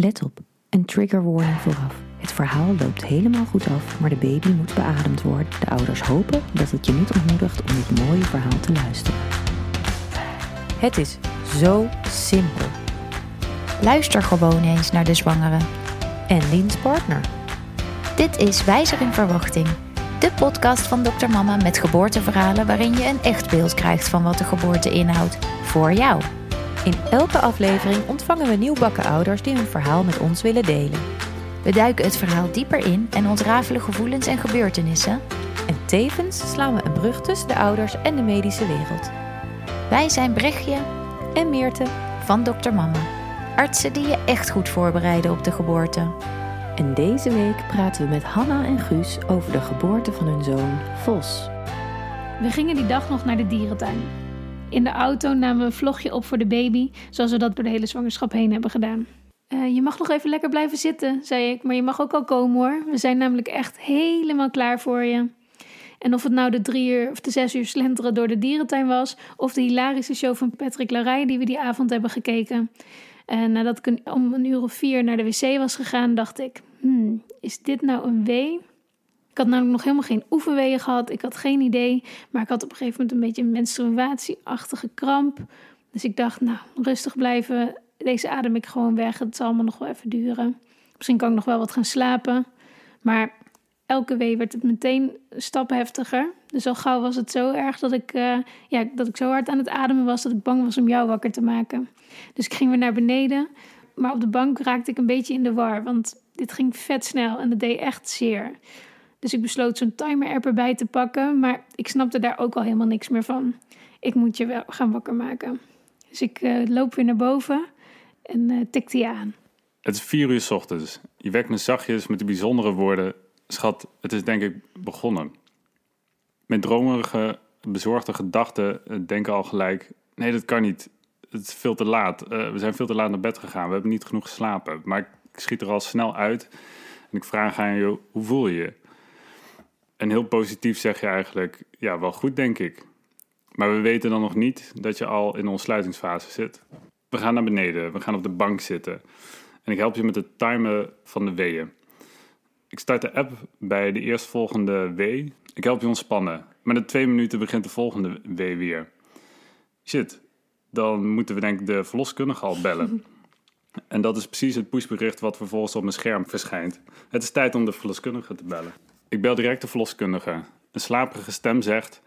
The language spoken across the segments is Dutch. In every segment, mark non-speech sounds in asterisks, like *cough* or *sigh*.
Let op, een trigger warning vooraf. Het verhaal loopt helemaal goed af, maar de baby moet beademd worden. De ouders hopen dat het je niet ontmoedigt om dit mooie verhaal te luisteren. Het is zo simpel. Luister gewoon eens naar de zwangere. En Liens partner. Dit is Wijzer in Verwachting. De podcast van Dr. Mama met geboorteverhalen waarin je een echt beeld krijgt van wat de geboorte inhoudt. Voor jou. In elke aflevering ontvangen we nieuwbakken ouders die hun verhaal met ons willen delen. We duiken het verhaal dieper in en ontrafelen gevoelens en gebeurtenissen. En tevens slaan we een brug tussen de ouders en de medische wereld. Wij zijn Brechtje En Meerte. van Dr. Mama. Artsen die je echt goed voorbereiden op de geboorte. En deze week praten we met Hanna en Guus over de geboorte van hun zoon Vos. We gingen die dag nog naar de dierentuin. In de auto namen we een vlogje op voor de baby, zoals we dat door de hele zwangerschap heen hebben gedaan. Eh, je mag nog even lekker blijven zitten, zei ik, maar je mag ook al komen hoor. We zijn namelijk echt helemaal klaar voor je. En of het nou de drie uur of de zes uur slenteren door de dierentuin was, of de hilarische show van Patrick Larij die we die avond hebben gekeken. En nadat ik om een uur of vier naar de wc was gegaan, dacht ik: hmm, is dit nou een wee? Ik had namelijk nog helemaal geen oefenweeën gehad. Ik had geen idee. Maar ik had op een gegeven moment een beetje een menstruatieachtige kramp. Dus ik dacht, nou, rustig blijven. Deze adem ik gewoon weg. Het zal allemaal nog wel even duren. Misschien kan ik nog wel wat gaan slapen. Maar elke wee werd het meteen een heftiger. Dus al gauw was het zo erg dat ik, eh, ja, dat ik zo hard aan het ademen was... dat ik bang was om jou wakker te maken. Dus ik ging weer naar beneden. Maar op de bank raakte ik een beetje in de war. Want dit ging vet snel en het deed echt zeer. Dus ik besloot zo'n timer-app erbij te pakken, maar ik snapte daar ook al helemaal niks meer van. Ik moet je wel gaan wakker maken. Dus ik eh, loop weer naar boven en uh, tikte je aan. Het is vier uur 's ochtends. Je wekt me zachtjes met de bijzondere woorden. Schat, het is denk ik begonnen. Mijn dromerige, bezorgde gedachten eh, denken al gelijk... Nee, dat kan niet. Het is veel te laat. Eh, we zijn veel te laat naar bed gegaan. We hebben niet genoeg geslapen. Maar ik schiet er al snel uit. En ik vraag aan je, hoe voel je je? En heel positief zeg je eigenlijk... Ja, wel goed denk ik. Maar we weten dan nog niet dat je al in de ontsluitingsfase zit. We gaan naar beneden. We gaan op de bank zitten. En ik help je met het timen van de weeën. Ik start de app bij de eerstvolgende wee. Ik help je ontspannen. Maar na twee minuten begint de volgende wee weer. Shit, dan moeten we denk ik de verloskundige al bellen. *laughs* En dat is precies het pushbericht wat vervolgens op mijn scherm verschijnt. Het is tijd om de verloskundige te bellen. Ik bel direct de verloskundige. Een slaperige stem zegt...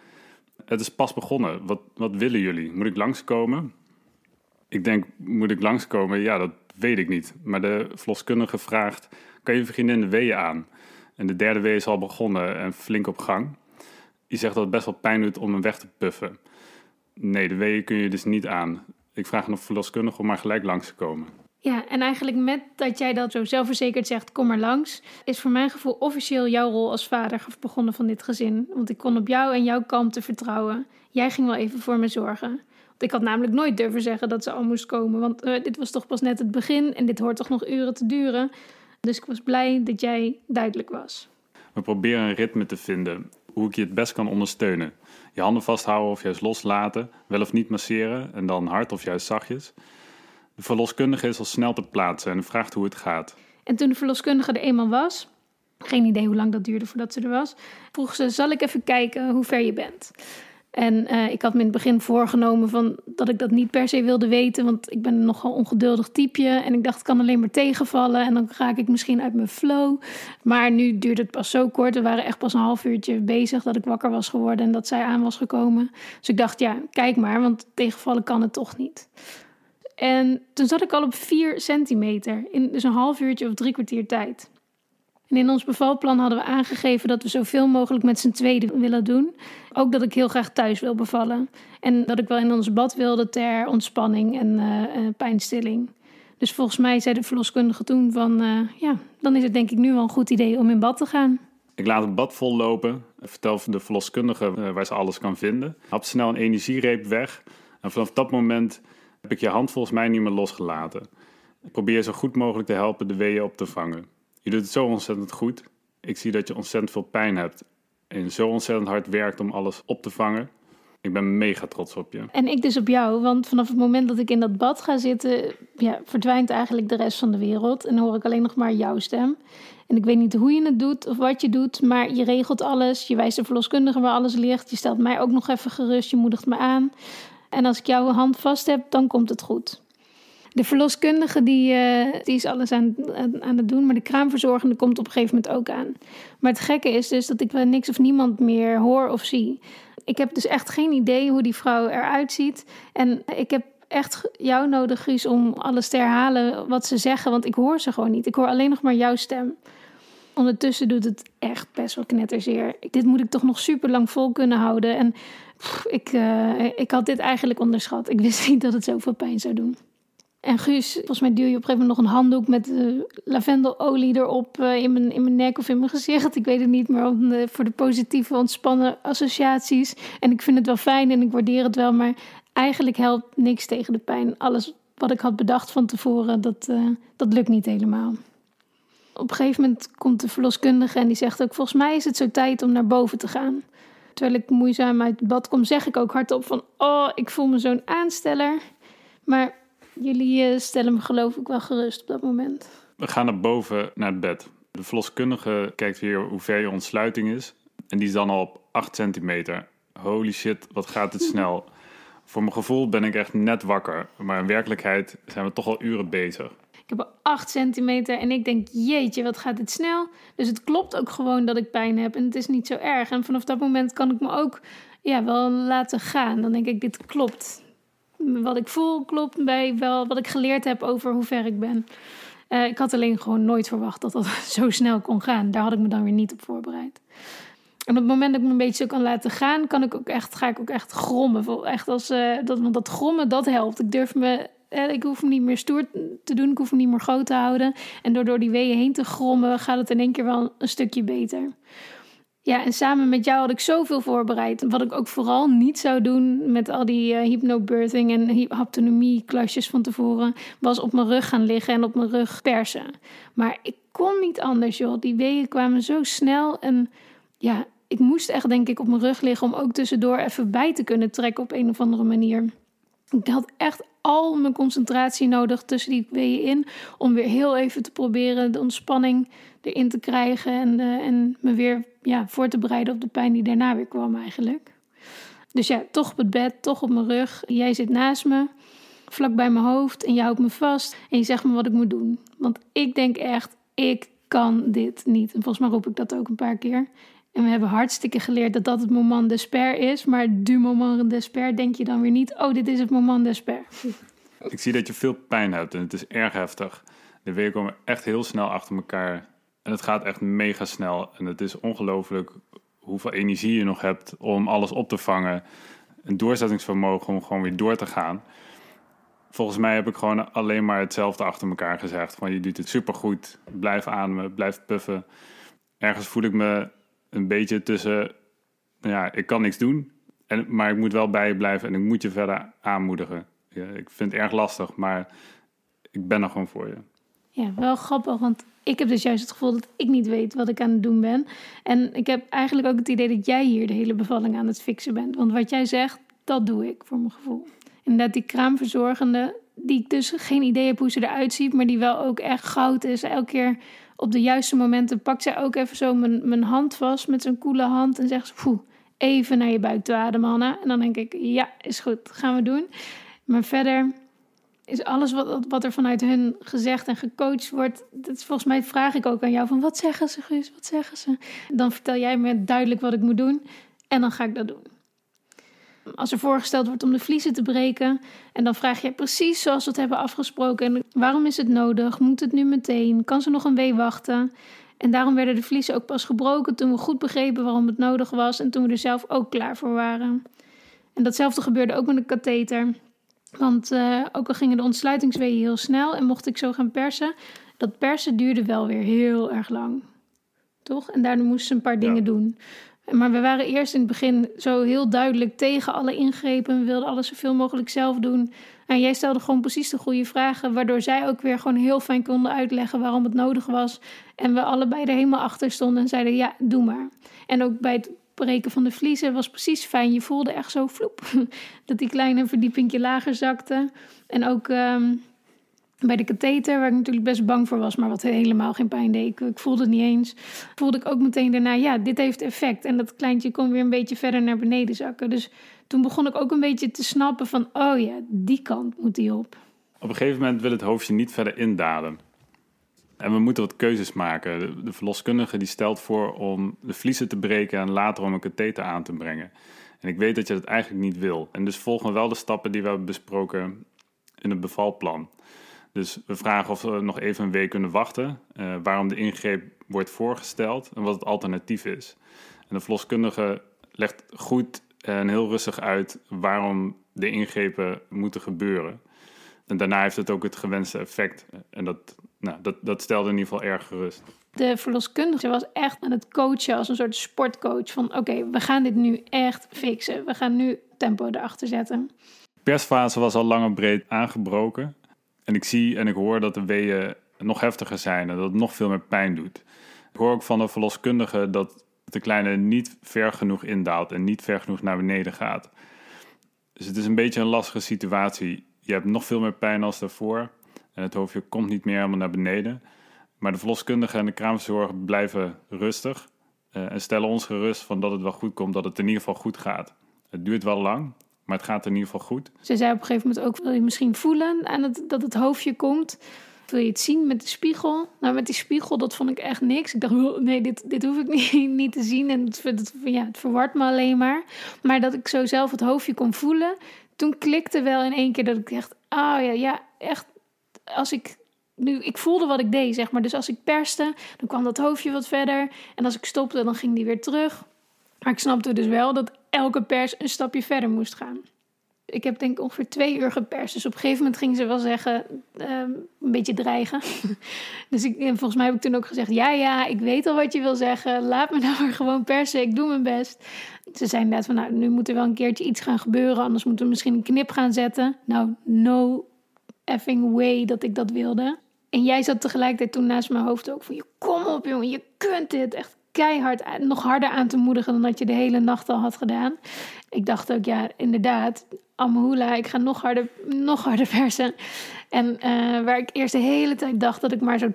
Het is pas begonnen. Wat, wat willen jullie? Moet ik langskomen? Ik denk, moet ik langskomen? Ja, dat weet ik niet. Maar de verloskundige vraagt, kan je vriendin de weeën aan? En de derde wee is al begonnen en flink op gang. Je zegt dat het best wel pijn doet om hem weg te puffen. Nee, de weeën kun je dus niet aan. Ik vraag een verloskundige om maar gelijk langs te komen. Ja, en eigenlijk met dat jij dat zo zelfverzekerd zegt, kom maar langs, is voor mijn gevoel officieel jouw rol als vader begonnen van dit gezin. Want ik kon op jou en jouw kalmte vertrouwen. Jij ging wel even voor me zorgen. Want ik had namelijk nooit durven zeggen dat ze al moest komen, want eh, dit was toch pas net het begin en dit hoort toch nog uren te duren. Dus ik was blij dat jij duidelijk was. We proberen een ritme te vinden, hoe ik je het best kan ondersteunen. Je handen vasthouden of juist loslaten, wel of niet masseren en dan hard of juist zachtjes. De verloskundige is al snel ter plaatse en vraagt hoe het gaat. En toen de verloskundige er eenmaal was, geen idee hoe lang dat duurde voordat ze er was, vroeg ze: Zal ik even kijken hoe ver je bent? En uh, ik had me in het begin voorgenomen van dat ik dat niet per se wilde weten, want ik ben een nogal ongeduldig typeje. En ik dacht, het kan alleen maar tegenvallen en dan raak ik misschien uit mijn flow. Maar nu duurt het pas zo kort. We waren echt pas een half uurtje bezig dat ik wakker was geworden en dat zij aan was gekomen. Dus ik dacht, ja, kijk maar, want tegenvallen kan het toch niet. En toen zat ik al op 4 centimeter in dus een half uurtje of drie kwartier tijd. En in ons bevalplan hadden we aangegeven dat we zoveel mogelijk met z'n tweede willen doen. Ook dat ik heel graag thuis wil bevallen. En dat ik wel in ons bad wilde ter ontspanning en uh, pijnstilling. Dus volgens mij zei de verloskundige toen van... Uh, ja, dan is het denk ik nu wel een goed idee om in bad te gaan. Ik laat het bad vol lopen. Vertel de verloskundige waar ze alles kan vinden. Hap snel een energiereep weg. En vanaf dat moment heb ik je hand volgens mij niet meer losgelaten. Ik probeer zo goed mogelijk te helpen de weeën op te vangen. Je doet het zo ontzettend goed. Ik zie dat je ontzettend veel pijn hebt en zo ontzettend hard werkt om alles op te vangen. Ik ben mega trots op je. En ik dus op jou, want vanaf het moment dat ik in dat bad ga zitten, ja, verdwijnt eigenlijk de rest van de wereld. En hoor ik alleen nog maar jouw stem. En ik weet niet hoe je het doet of wat je doet, maar je regelt alles. Je wijst de verloskundige waar alles ligt. Je stelt mij ook nog even gerust, je moedigt me aan. En als ik jouw hand vast heb, dan komt het goed. De verloskundige die, uh, die is alles aan, aan, het doen, maar de kraamverzorgende komt op een gegeven moment ook aan. Maar het gekke is dus dat ik wel niks of niemand meer hoor of zie. Ik heb dus echt geen idee hoe die vrouw eruit ziet. En ik heb echt jou nodig, Guus, om alles te herhalen wat ze zeggen, want ik hoor ze gewoon niet. Ik hoor alleen nog maar jouw stem. Ondertussen doet het echt best wel knetterzeer. Dit moet ik toch nog super lang vol kunnen houden. En ik, uh, ik had dit eigenlijk onderschat. Ik wist *laughs* niet dat het zoveel pijn zou doen. En Guus, volgens mij duw je op een gegeven moment nog een handdoek met uh, lavendelolie erop uh, in, mijn, in mijn nek of in mijn gezicht. Ik weet het niet, maar om voor de positieve, ontspannen associaties. En ik vind het wel fijn en ik waardeer het wel, maar eigenlijk helpt niks tegen de pijn. Alles wat ik had bedacht van tevoren, dat, dat lukt niet helemaal. Op een gegeven moment komt de verloskundige en die zegt ook: Volgens mij is het zo tijd om naar boven te gaan. Terwijl ik moeizaam uit het bad kom, zeg ik ook hardop van... Oh, ik voel me zo'n aansteller. Maar jullie uh, stellen me geloof ik wel gerust op dat moment. We gaan naar boven, naar het bed. De verloskundige kijkt weer hoe ver je ontsluiting is. En die is dan al op 8 centimeter. Holy shit, wat gaat het *laughs* snel. Voor mijn gevoel ben ik echt net wakker. Maar in werkelijkheid zijn we toch al uren bezig. Ik heb 8 centimeter en ik denk, jeetje, wat gaat dit snel. Dus het klopt ook gewoon dat ik pijn heb en het is niet zo erg. En vanaf dat moment kan ik me ook ja, wel laten gaan. Dan denk ik, dit klopt. Wat ik voel klopt bij wel wat ik geleerd heb over hoe ver ik ben. Uh, ik had alleen gewoon nooit verwacht dat dat *laughs* zo snel kon gaan. Daar had ik me dan weer niet op voorbereid. En op het moment dat ik me een beetje zo kan laten gaan, kan ik ook echt, ga ik ook echt grommen. Echt als, uh, dat, want dat grommen, dat helpt. Ik durf me ik hoef hem niet meer stoer te doen, ik hoef hem niet meer groot te houden. En door door die weeën heen te grommen gaat het in één keer wel een stukje beter. Ja, en samen met jou had ik zoveel voorbereid. Wat ik ook vooral niet zou doen met al die uh, hypnobirthing en haptonomie klasjes van tevoren, was op mijn rug gaan liggen en op mijn rug persen. Maar ik kon niet anders, joh. Die weeën kwamen zo snel en ja, ik moest echt denk ik op mijn rug liggen om ook tussendoor even bij te kunnen trekken op een of andere manier. Ik had echt al mijn concentratie nodig tussen die weeën in. Om weer heel even te proberen de ontspanning erin te krijgen. En, uh, en me weer ja, voor te bereiden op de pijn die daarna weer kwam eigenlijk. Dus ja, toch op het bed, toch op mijn rug. Jij zit naast me, vlak bij mijn hoofd. En je houdt me vast. En je zegt me wat ik moet doen. Want ik denk echt, ik kan dit niet. En volgens mij roep ik dat ook een paar keer. En we hebben hartstikke geleerd dat dat het moment d'esper is. Maar du moment d'esper denk je dan weer niet... oh, dit is het moment d'esper. Ik zie dat je veel pijn hebt en het is erg heftig. De weken komen echt heel snel achter elkaar. En het gaat echt mega snel. En het is ongelooflijk hoeveel energie je nog hebt om alles op te vangen. Een doorzettingsvermogen om gewoon weer door te gaan. Volgens mij heb ik gewoon alleen maar hetzelfde achter elkaar gezegd. Van je doet het supergoed, blijf ademen, blijf puffen. Ergens voel ik me een beetje tussen, ja, ik kan niks doen, en, maar ik moet wel bij je blijven en ik moet je verder aanmoedigen. Ja, ik vind het erg lastig, maar ik ben er gewoon voor je. Ja, wel grappig, want ik heb dus juist het gevoel dat ik niet weet wat ik aan het doen ben. En ik heb eigenlijk ook het idee dat jij hier de hele bevalling aan het fixen bent. Want wat jij zegt, dat doe ik voor mijn gevoel. Inderdaad, die kraamverzorgende, die ik dus geen idee heb hoe ze eruit ziet, maar die wel ook echt goud is. Elke keer op de juiste momenten pakt zij ook even zo mijn, mijn hand vast met zijn koele hand en zegt ze, even naar je buik toe ademen. En dan denk ik, ja, is goed, gaan we doen. Maar verder is alles wat, wat er vanuit hun gezegd en gecoacht wordt, dat is volgens mij vraag ik ook aan jou van, wat zeggen ze, Guus, wat zeggen ze? Dan vertel jij me duidelijk wat ik moet doen en dan ga ik dat doen. Als er voorgesteld wordt om de vliezen te breken en dan vraag je precies zoals we het hebben afgesproken. waarom is het nodig? Moet het nu meteen? Kan ze nog een wee wachten? En daarom werden de vliezen ook pas gebroken toen we goed begrepen waarom het nodig was en toen we er zelf ook klaar voor waren. En datzelfde gebeurde ook met de katheter. Want uh, ook al gingen de ontsluitingsweeën heel snel en mocht ik zo gaan persen, dat persen duurde wel weer heel erg lang. Toch? En daardoor moesten ze een paar dingen doen. Maar we waren eerst in het begin zo heel duidelijk tegen alle ingrepen. We wilden alles zoveel mogelijk zelf doen. En jij stelde gewoon precies de goede vragen, waardoor zij ook weer gewoon heel fijn konden uitleggen waarom het nodig was. En we allebei er helemaal achter stonden en zeiden: ja, doe maar. En ook bij het afbreken van de vliezen was precies fijn. Je voelde echt zo vloep, *laughs* dat die kleine verdiepingje lager zakte. En ook ehm, bij de katheter, waar ik natuurlijk best bang voor was, maar wat helemaal geen pijn deed. Ik, voelde het niet eens. Voelde ik ook meteen daarna, ja, dit heeft effect. En dat kleintje kon weer een beetje verder naar beneden zakken. Dus toen begon ik ook een beetje te snappen van, oh ja, die kant moet die op. Op een gegeven moment wil het hoofdje niet verder indalen. En we moeten wat keuzes maken. De, verloskundige die stelt voor om de vliezen te breken en later om een katheter aan te brengen. En ik weet dat je dat eigenlijk niet wil. En dus volgen we wel de stappen die we hebben besproken in het bevalplan. Dus we vragen of we nog even een week kunnen wachten, uh, waarom de ingreep wordt voorgesteld en wat het alternatief is. En de verloskundige legt goed en heel rustig uit waarom de ingrepen moeten gebeuren. En daarna heeft het ook het gewenste effect. En dat, nou, dat, dat stelde in ieder geval erg gerust. De verloskundige was echt aan het coachen als een soort sportcoach. Van oké, we gaan dit nu echt fixen. We gaan nu tempo erachter zetten. De persfase was al lang en breed aangebroken. En ik zie en ik hoor dat de weeën nog heftiger zijn en dat het nog veel meer pijn doet. Ik hoor ook van de verloskundige dat de kleine niet ver genoeg indaalt en niet ver genoeg naar beneden gaat. Dus het is een beetje een lastige situatie. Je hebt nog veel meer pijn als daarvoor en het hoofdje komt niet meer helemaal naar beneden. Maar de verloskundige en de kraamzorg blijven rustig uh, en stellen ons gerust van dat het wel goed komt, dat het in ieder geval goed gaat. Het duurt wel lang, maar het gaat in ieder geval goed. Ze zei op een gegeven moment ook, wil je misschien voelen aan het, dat het hoofdje komt? Wil je het zien met de spiegel? Nou, met die spiegel, dat vond ik echt niks. Ik dacht, oh, nee, dit, dit hoef ik *laughs* niet, niet te zien. En het, het, ja, het verwart me alleen maar. Maar dat ik zo zelf het hoofdje kon voelen, toen klikte wel in één keer dat ik echt, oh ja, ja, echt, als ik nu, ik voelde wat ik deed, zeg maar. Dus als ik perste, dan kwam dat hoofdje wat verder. En als ik stopte, dan ging die weer terug. Maar ik snapte dus wel dat elke pers een stapje verder moest gaan. Ik heb denk ik ongeveer twee uur geperst. Dus op een gegeven moment ging ze wel zeggen, ehm, een beetje dreigen. *laughs* dus ik, volgens mij heb ik toen ook gezegd, ja ja, ik weet al wat je wil zeggen. Laat me nou *laughs* maar gewoon persen, ik doe mijn best. Ze zei inderdaad van, nou, nu moet er wel een keertje iets gaan gebeuren. Anders moeten we misschien een knip gaan zetten. Nou, no effing way dat ik dat wilde. En jij zat tegelijkertijd toen naast mijn hoofd ook van... Je, kom op jongen, je kunt dit. Echt keihard, nog harder aan te moedigen dan dat je de hele nacht al had gedaan. Ik dacht ook, ja, inderdaad, Amhula, ik ga nog harder, nog harder *laughs* persen. En uh, waar ik eerst de hele tijd dacht dat ik maar zo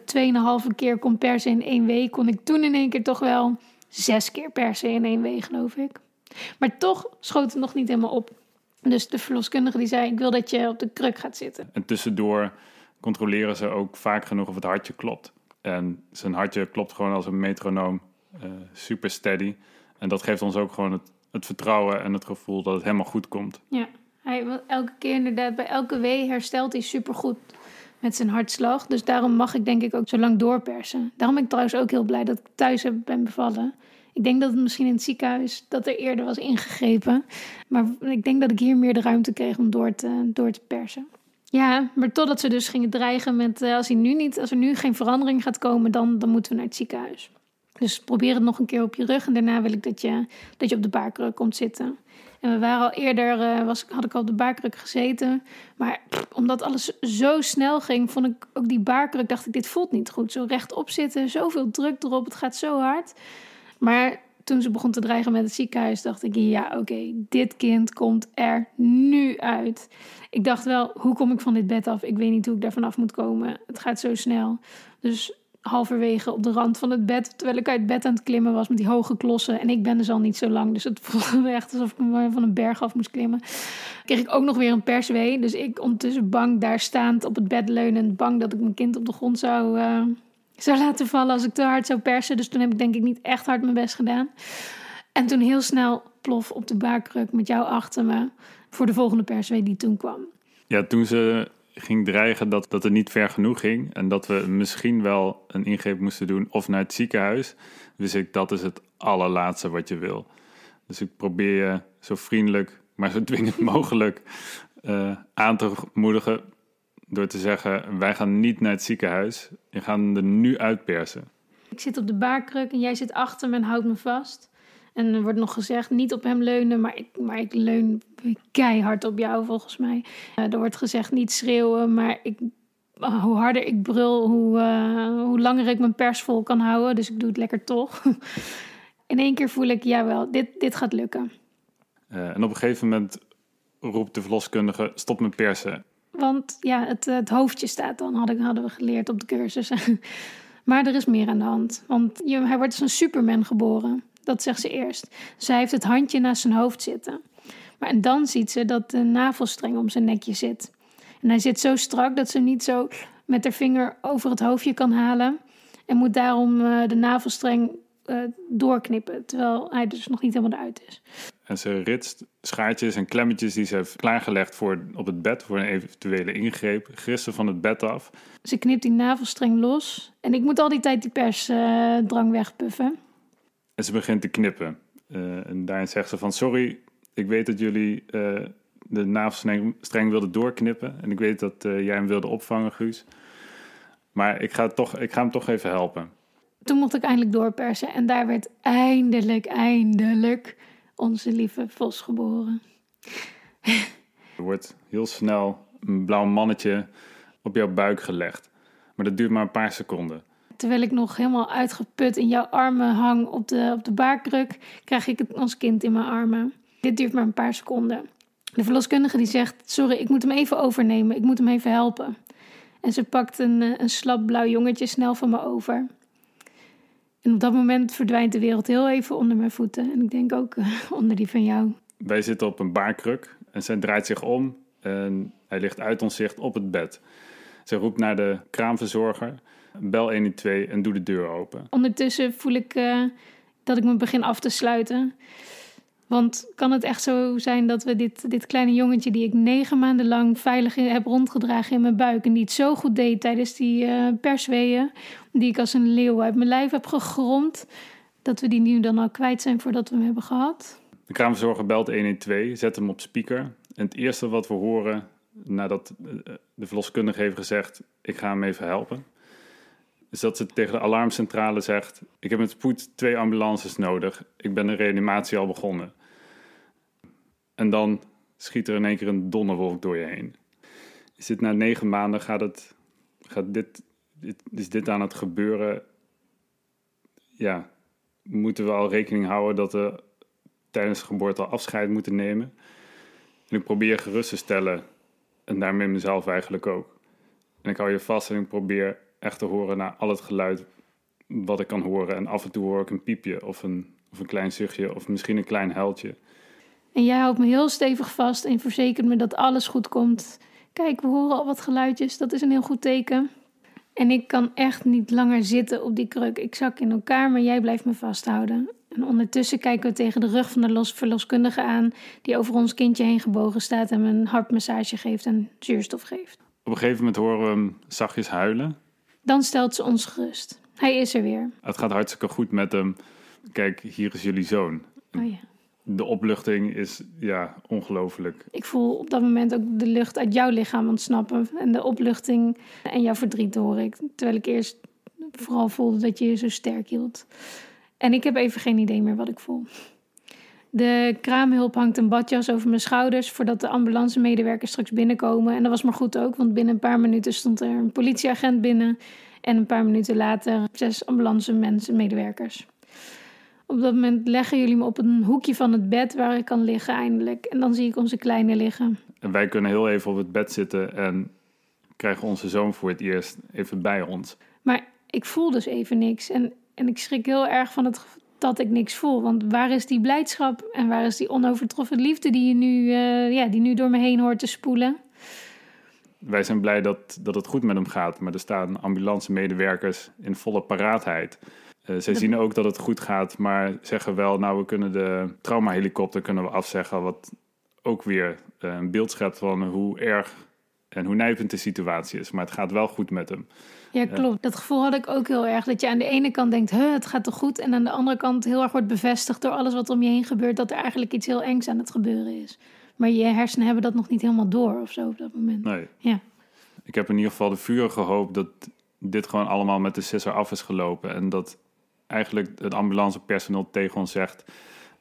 2,5 keer kon persen in één week, kon ik toen in één keer toch wel zes keer persen in één week, geloof ik. Maar toch schoot het nog niet helemaal op. Dus de verloskundige die zei, ik wil dat je op de kruk gaat zitten. En tussendoor controleren ze ook vaak genoeg of het hartje klopt. En zijn hartje klopt gewoon als een metronoom, super steady. En dat geeft ons ook gewoon het, het, vertrouwen en het gevoel dat het helemaal goed komt. Ja, hij, elke keer inderdaad, bij elke wee herstelt hij super goed met zijn hartslag. Dus daarom mag ik denk ik ook zo lang doorpersen. Daarom ben ik trouwens ook heel blij dat ik thuis ben bevallen. Ik denk dat het misschien in het ziekenhuis dat er eerder was ingegrepen. Maar ik denk dat ik hier meer de ruimte kreeg om door te, door te persen. Ja, maar totdat ze dus gingen dreigen met uh, als, hij nu niet, als er nu geen verandering gaat komen, dan, dan moeten we naar het ziekenhuis. Dus probeer het nog een keer op je rug en daarna wil ik dat je, dat je op de baarkruk komt zitten. En we waren al eerder, uh, was, had ik al op de baarkruk gezeten. Maar omdat alles zo snel ging, vond ik ook die baarkruk, dacht ik, dit voelt niet goed. Zo rechtop zitten, zoveel druk erop, het gaat zo hard. Maar toen ze begon te dreigen met het ziekenhuis, dacht ik: ja, oké, dit kind komt er nu uit. Ik dacht wel: hoe kom ik van dit bed af? Ik weet niet hoe ik daar vanaf moet komen. Het gaat zo snel. Dus halverwege op de rand van het bed, terwijl ik uit bed aan het klimmen was met die hoge klossen. En ik ben dus al niet zo lang, dus het *laughs* voelde echt alsof ik van een berg af moest klimmen. Kreeg ik ook nog weer een perswee, dus ik ondertussen bang daar staand op het bed leunend, bang dat ik mijn kind op de grond zou, uh, zou laten vallen als ik te hard zou persen. Dus toen heb ik denk ik niet echt hard mijn best gedaan. En toen heel snel plof op de baarkruk met jou achter me voor de volgende perswee die toen kwam. Ja, toen ze ging dreigen dat, dat het niet ver genoeg ging en dat we misschien wel een ingreep moesten doen of naar het ziekenhuis, wist ik dat is het allerlaatste wat je wil. Dus ik probeer je zo vriendelijk, maar zo *laughs* dwingend mogelijk uh, aan te moedigen door te zeggen: wij gaan niet naar het ziekenhuis, je gaat er nu uitpersen. Ik zit op de baarkruk en jij zit achter me en houdt me vast. En er wordt nog gezegd, niet op hem leunen, maar ik, maar ik leun keihard op jou volgens mij. Uh, er wordt gezegd, niet schreeuwen, maar ik, oh, hoe harder ik brul, hoe, uh, hoe langer ik mijn pers vol kan houden. Dus ik doe het lekker toch. *laughs* in één keer voel ik, jawel, dit, dit gaat lukken. Eh, en op een gegeven moment roept de verloskundige, stop met persen. Want ja, het, het hoofdje staat dan, hadden, hadden we geleerd op de cursus. *laughs* maar er is meer aan de hand. Want je, hij wordt als een superman geboren. Dat zegt ze eerst. Zij heeft het handje naast zijn hoofd zitten. Maar en dan ziet ze dat de navelstreng om zijn nekje zit. En hij zit zo strak dat ze hem niet zo met haar vinger over het hoofdje kan halen. En moet daarom uh, de navelstreng uh, doorknippen, terwijl hij dus nog niet helemaal eruit is. En ze ritst schaartjes en klemmetjes die ze heeft klaargelegd voor op het bed voor een eventuele ingreep, grissen van het bed af. Ze knipt die navelstreng los en ik moet al die tijd die persdrang uh, wegpuffen. En ze begint te knippen. Uh, en daarin zegt ze van sorry, ik weet dat jullie uh, de navelstreng wilden doorknippen. En ik weet dat jij hem wilde opvangen, Guus. Maar ik ga, toch, ik ga hem toch even helpen. Toen mocht ik eindelijk doorpersen en daar werd eindelijk, eindelijk onze lieve Vos geboren. *laughs* Er wordt heel snel een blauw mannetje op jouw buik gelegd. Maar dat duurt maar een paar seconden. Terwijl ik nog helemaal uitgeput in jouw armen hang op de, op de baarkruk, krijg ik het, ons kind in mijn armen. Dit duurt maar een paar seconden. De verloskundige die zegt: Sorry, ik moet hem even overnemen. Ik moet hem even helpen. En ze pakt een, eh, een slap blauw jongetje snel van me over. En op dat moment verdwijnt de wereld heel even onder mijn voeten. En ik denk ook uh, *laughs* onder die van jou. Wij zitten op een baarkruk en zij draait zich om en hij ligt uit ons zicht op het bed. Ze roept naar de kraamverzorger, bel 112 en doe de deur open. Ondertussen voel ik uh, dat ik me begin af te sluiten. Want kan het echt zo zijn dat we dit, dit kleine jongetje, die ik negen maanden lang veilig heb rondgedragen in mijn buik en die het zo goed deed tijdens die uh, persweeën, die ik als een leeuw uit mijn lijf heb gegromd, dat we die nu dan al kwijt zijn voordat we hem hebben gehad? De kraamverzorger belt 112, zet hem op speaker. En het eerste wat we horen nadat de verloskundige heeft gezegd: Ik ga hem even helpen, is dat ze tegen de alarmcentrale zegt: Ik heb met spoed twee ambulances nodig. Ik ben de reanimatie al begonnen. En dan schiet er in één keer een donderwolk door je heen. Is dit na negen maanden, gaat het, gaat dit, is dit aan het gebeuren? Ja, moeten we al rekening houden dat we tijdens de geboorte al afscheid moeten nemen? En ik probeer gerust te stellen, en daarmee mezelf eigenlijk ook. En ik hou je vast en ik probeer echt te horen naar al het geluid wat ik kan horen. En af en toe hoor ik een piepje of een, of een klein zuchtje of misschien een klein huiltje. En jij houdt me heel stevig vast en verzekert me dat alles goed komt. Kijk, we horen al wat geluidjes, dat is een heel goed teken. En ik kan echt niet langer zitten op die kruk. Ik zak in elkaar, maar jij blijft me vasthouden. En ondertussen kijken we tegen de rug van de los verloskundige aan, die over ons kindje heen gebogen staat en me een hartmassage geeft en zuurstof geeft. Op een gegeven moment horen we hem zachtjes huilen. Dan stelt ze ons gerust. Hij is er weer. Het gaat hartstikke goed met hem. Kijk, hier is jullie zoon. Oh ja. De opluchting is ja, ongelooflijk. Ik voel op dat moment ook de lucht uit jouw lichaam ontsnappen. En de opluchting en jouw verdriet hoor ik. Terwijl ik eerst vooral voelde dat je je zo sterk hield. En ik heb even geen idee meer wat ik voel. De kraamhulp hangt een badjas over mijn schouders voordat de ambulancemedewerkers straks binnenkomen. En dat was maar goed ook, want binnen een paar minuten stond er een politieagent binnen. En een paar minuten later zes ambulance mensen, medewerkers. Op dat moment leggen jullie me op een hoekje van het bed waar ik kan liggen eindelijk. En dan zie ik onze kleine liggen. En wij kunnen heel even op het bed zitten en krijgen onze zoon voor het eerst even bij ons. Maar ik voel dus even niks. En, en ik schrik heel erg van het dat ik niks voel. Want waar is die blijdschap en waar is die onovertroffen liefde die, je nu, uh, ja, die nu door me heen hoort te spoelen? Wij zijn blij dat, dat het goed met hem gaat, maar er staan ambulance-medewerkers in volle paraatheid. Uh, zij zien ook dat het goed gaat, maar zeggen wel, nou we kunnen de traumahelikopter kunnen we afzeggen, wat ook weer uh, een beeld schept van hoe erg en hoe nijpend de situatie is. Maar het gaat wel goed met hem. Ja, klopt. Dat gevoel had ik ook heel erg. Dat je aan de ene kant denkt, het gaat toch goed? En aan de andere kant heel erg wordt bevestigd door alles wat om je heen gebeurt... dat er eigenlijk iets heel engs aan het gebeuren is. Maar je hersenen hebben dat nog niet helemaal door of zo op dat moment. Nee. Ja. Ik heb in ieder geval de vuur gehoopt dat dit gewoon allemaal met de sisser af is gelopen. En dat eigenlijk het ambulancepersoneel tegen ons zegt...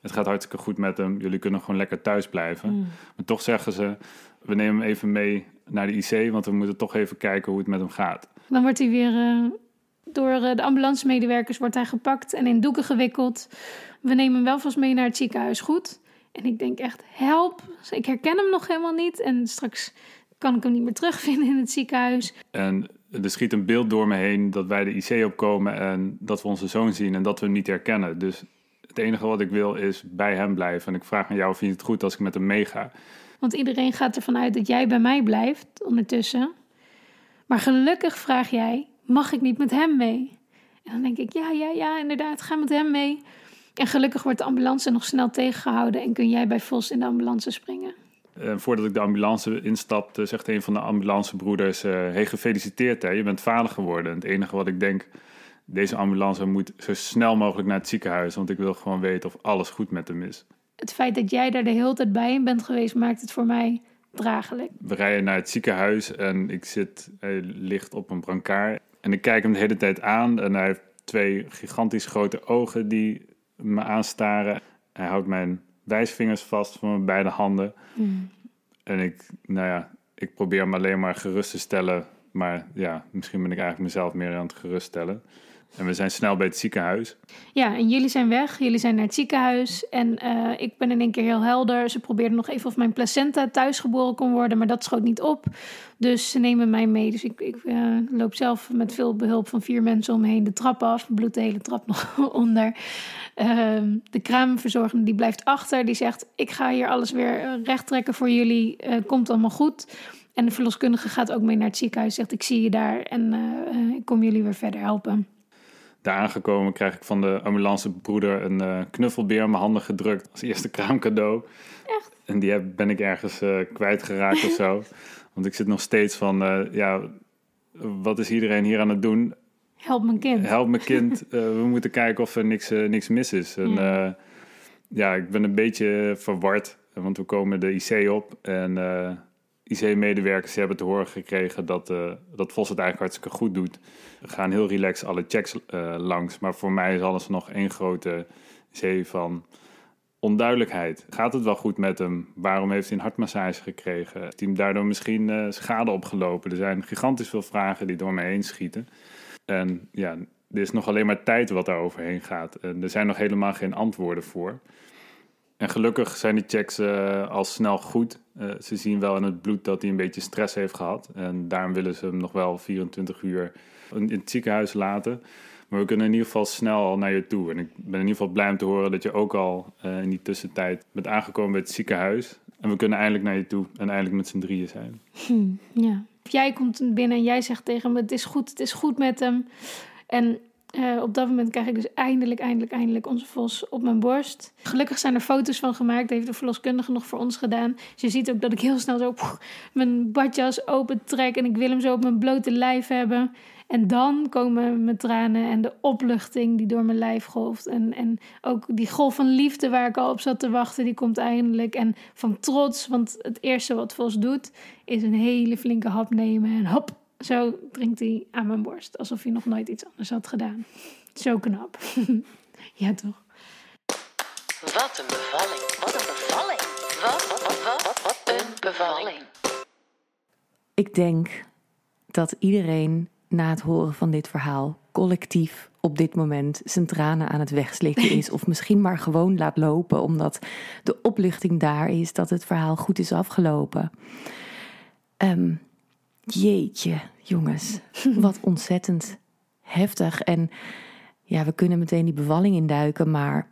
het gaat hartstikke goed met hem, jullie kunnen gewoon lekker thuis blijven. Mm. Maar toch zeggen ze, we nemen hem even mee naar de IC... want we moeten toch even kijken hoe het met hem gaat. Dan wordt hij weer uh, Door eh, de ambulancemedewerkers wordt hij gepakt en in doeken gewikkeld. We nemen hem wel vast mee naar het ziekenhuis, goed? En ik denk echt, help. Ik herken hem nog helemaal niet. En straks kan ik hem niet meer terugvinden in het ziekenhuis. En er schiet een beeld door me heen dat wij de IC opkomen en dat we onze zoon zien en dat we hem niet herkennen. Dus het enige wat ik wil is bij hem blijven. En ik vraag aan jou of je het goed als ik met hem meega. Want iedereen gaat ervan uit dat jij bij mij blijft ondertussen. Maar gelukkig vraag jij, mag ik niet met hem mee? En dan denk ik, ja, ja, ja, inderdaad, ga met hem mee. En gelukkig wordt de ambulance nog snel tegengehouden en kun jij bij Vos in de ambulance springen. Uh, voordat ik de ambulance instapte, zegt een van de ambulancebroeders: uh, Hey, gefeliciteerd, hè? je bent vader geworden. En het enige wat ik denk, deze ambulance moet zo snel mogelijk naar het ziekenhuis, want ik wil gewoon weten of alles goed met hem is. Het feit dat jij daar de hele tijd bij in bent geweest, maakt het voor mij draaglijk. We rijden naar het ziekenhuis en ik zit, hij ligt op een brancard. En ik kijk hem de hele tijd aan en hij heeft twee gigantisch grote ogen die me aanstaren. Hij houdt mijn wijsvingers vast van mijn beide handen. Mm. En ik, nou ja, ik probeer hem alleen maar gerust te stellen. Maar ja, misschien ben ik eigenlijk mezelf meer aan het geruststellen. En we zijn snel bij het ziekenhuis. Ja, en jullie zijn weg. Jullie zijn naar het ziekenhuis. En uh, ik ben in één keer heel helder. Ze probeerden nog even of mijn placenta thuisgeboren kon worden, maar dat schoot niet op. Dus ze nemen mij mee. Dus ik, ik uh, loop zelf met veel behulp van vier mensen omheen de trap af. Bloed de hele trap *laughs* nog onder. Uh, de kraamverzorgende die blijft achter. Die zegt, ik ga hier alles weer recht trekken voor jullie. Komt allemaal goed. En de verloskundige gaat ook mee naar het ziekenhuis. Zegt, ik zie je daar en ik kom jullie weer verder helpen. Daar aangekomen krijg ik van de ambulancebroeder een uh, knuffelbeer in mijn handen gedrukt als eerste kraamcadeau. Echt? En die heb, ben ik ergens uh, kwijtgeraakt of zo. *laughs* Want ik zit nog steeds van, uh, ja, wat is iedereen hier aan het doen? Help mijn kind. Help mijn kind. *laughs* we moeten kijken of er niks, niks mis is. En ja, ik ben een beetje verward, want we komen de IC op en IC-medewerkers hebben te horen gekregen dat, uh, dat Vos het eigenlijk hartstikke goed doet. We gaan heel relaxed alle checks uh, langs. Maar voor mij is alles nog één grote zee van onduidelijkheid. Gaat het wel goed met hem? Waarom heeft hij een hartmassage gekregen? Heeft hij daardoor misschien uh, schade opgelopen? Er zijn gigantisch veel vragen die door me heen schieten. En ja, er is nog alleen maar tijd wat daar overheen gaat. En er zijn nog helemaal geen antwoorden voor. En gelukkig zijn die checks uh, al snel goed. Uh, ze zien wel in het bloed dat hij een beetje stress heeft gehad. En daarom willen ze hem nog wel 24 uur in het ziekenhuis laten. Maar we kunnen in ieder geval snel al naar je toe. En ik ben in ieder geval blij om te horen dat je ook al uh, in die tussentijd bent aangekomen bij het ziekenhuis. En we kunnen eindelijk naar je toe en eindelijk met z'n drieën zijn. Hm, ja. Jij komt binnen en jij zegt tegen hem: Het is goed, het is goed met hem. En uh, op dat moment krijg ik dus eindelijk, eindelijk, eindelijk onze vos op mijn borst. Gelukkig zijn er foto's van gemaakt, heeft de verloskundige nog voor ons gedaan. Dus je ziet ook dat ik heel snel zo mijn badjas open trek en ik wil hem zo op mijn blote lijf hebben. En dan komen mijn tranen en de opluchting die door mijn lijf golft. En, en ook die golf van liefde waar ik al op zat te wachten, die komt eindelijk. En van trots, want het eerste wat Vos doet, is een hele flinke hap nemen en hop, zo drinkt hij aan mijn borst, alsof hij nog nooit iets anders had gedaan. Zo knap. *laughs* ja, toch? Wat een bevalling. Wat een bevalling. Wat, wat, wat, wat, wat een bevalling. Ik denk dat iedereen na het horen van dit verhaal collectief op dit moment zijn tranen aan het wegslikken is. *laughs* Of misschien maar gewoon laat lopen, omdat de opluchting daar is dat het verhaal goed is afgelopen. Um, Jeetje, jongens, wat ontzettend heftig. En ja, we kunnen meteen die bevalling induiken, maar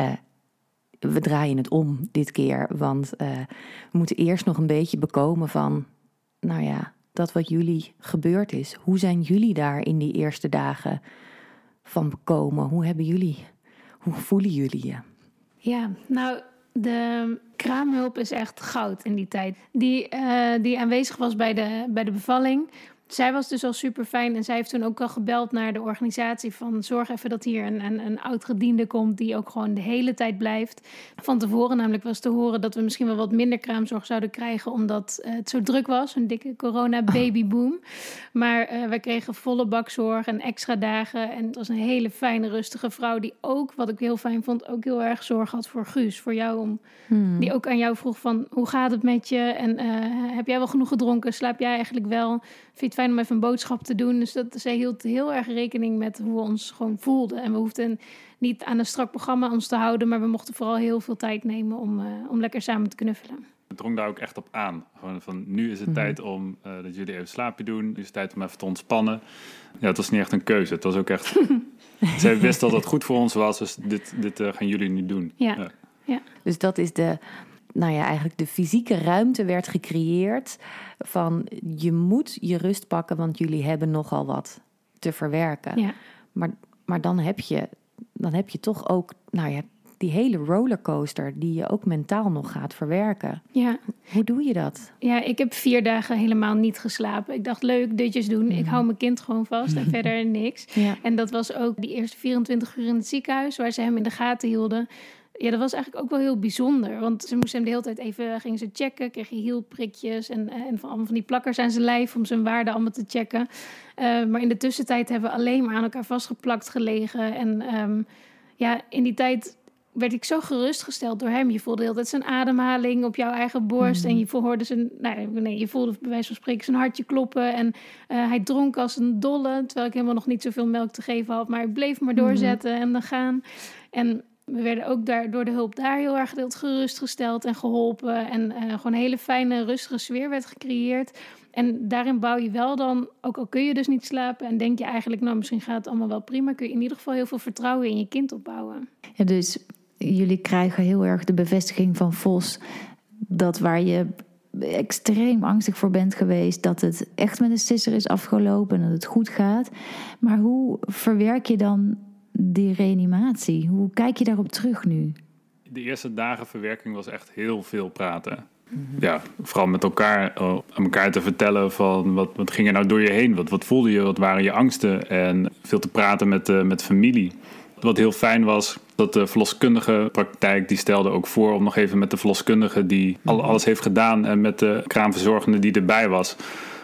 uh, we draaien het om dit keer. Want uh, we moeten eerst nog een beetje bekomen van, nou ja, dat wat jullie gebeurd is. Hoe zijn jullie daar in die eerste dagen van bekomen? Hoe hebben jullie, hoe voelen jullie je? Ja, nou, de kraamhulp is echt goud in die tijd. Die, uh, die aanwezig was bij de, bij de bevalling zij was dus al super fijn en zij heeft toen ook al gebeld naar de organisatie van zorg even dat hier een, een, een oud gediende komt die ook gewoon de hele tijd blijft. Van tevoren namelijk was te horen dat we misschien wel wat minder kraamzorg zouden krijgen omdat het zo druk was, een dikke corona babyboom. Maar uh, wij kregen volle bakzorg en extra dagen en het was een hele fijne rustige vrouw die ook, wat ik heel fijn vond, ook heel erg zorg had voor Guus, voor jou om, hmm. die ook aan jou vroeg van hoe gaat het met je en uh, heb jij wel genoeg gedronken, slaap jij eigenlijk wel, vind je fijn om even een boodschap te doen. Dus dat, zij hield heel erg rekening met hoe we ons gewoon voelden. En we hoefden niet aan een strak programma ons te houden, maar we mochten vooral heel veel tijd nemen om, uh, om lekker samen te knuffelen. Het drong daar ook echt op aan. Gewoon van, nu is het Mhm. tijd om uh, dat jullie even slaapje doen. Nu is het tijd om even te ontspannen. Ja, het was niet echt een keuze. Het was ook echt... *laughs* Zij wist dat het goed voor ons was, dus dit, dit uh, gaan jullie nu doen. Ja. ja. ja. Dus dat is de, nou ja, eigenlijk de fysieke ruimte werd gecreëerd van je moet je rust pakken, want jullie hebben nogal wat te verwerken. Ja. Maar, maar dan heb je, dan heb je toch ook, nou ja, die hele rollercoaster die je ook mentaal nog gaat verwerken. Ja. Hoe doe je dat? Ja, ik heb vier dagen helemaal niet geslapen. Ik dacht, leuk, ditjes doen. Ik hou mijn kind gewoon vast en *laughs* verder niks. Ja. En dat was ook die eerste 24 uur in het ziekenhuis, waar ze hem in de gaten hielden. Ja, dat was eigenlijk ook wel heel bijzonder. Want ze moesten hem de hele tijd even gingen ze checken. Kreeg hij hielprikjes en, en van allemaal van die plakkers aan zijn lijf om zijn waarde allemaal te checken. Uh, maar in de tussentijd hebben we alleen maar aan elkaar vastgeplakt gelegen. En um, ja, in die tijd werd ik zo gerustgesteld door hem. Je voelde tijd zijn ademhaling op jouw eigen borst. Mm. En je hoorde zijn, nou, nee, je voelde bij wijze van spreken zijn hartje kloppen. En uh, hij dronk als een dolle, terwijl ik helemaal nog niet zoveel melk te geven had. Maar hij bleef maar doorzetten mm. en dan gaan. En we werden ook daar, door de hulp daar heel erg gerustgesteld en geholpen. En uh, gewoon een hele fijne, rustige sfeer werd gecreëerd. En daarin bouw je wel dan, ook al kun je dus niet slapen en denk je eigenlijk, nou misschien gaat het allemaal wel prima, kun je in ieder geval heel veel vertrouwen in je kind opbouwen. Ja, dus jullie krijgen heel erg de bevestiging van Vos dat waar je extreem angstig voor bent geweest, dat het echt met een sisser is afgelopen en dat het goed gaat. Maar hoe verwerk je dan die reanimatie? Hoe kijk je daarop terug nu? De eerste dagen verwerking was echt heel veel praten. Ja, vooral met elkaar, uh, aan elkaar te vertellen van wat, wat ging er nou door je heen? Wat, wat voelde je? Wat waren je angsten? En veel te praten met, uh, met familie. Wat heel fijn was, dat de verloskundige praktijk die stelde ook voor om nog even met de verloskundige die al, alles heeft gedaan en met de kraamverzorgende die erbij was,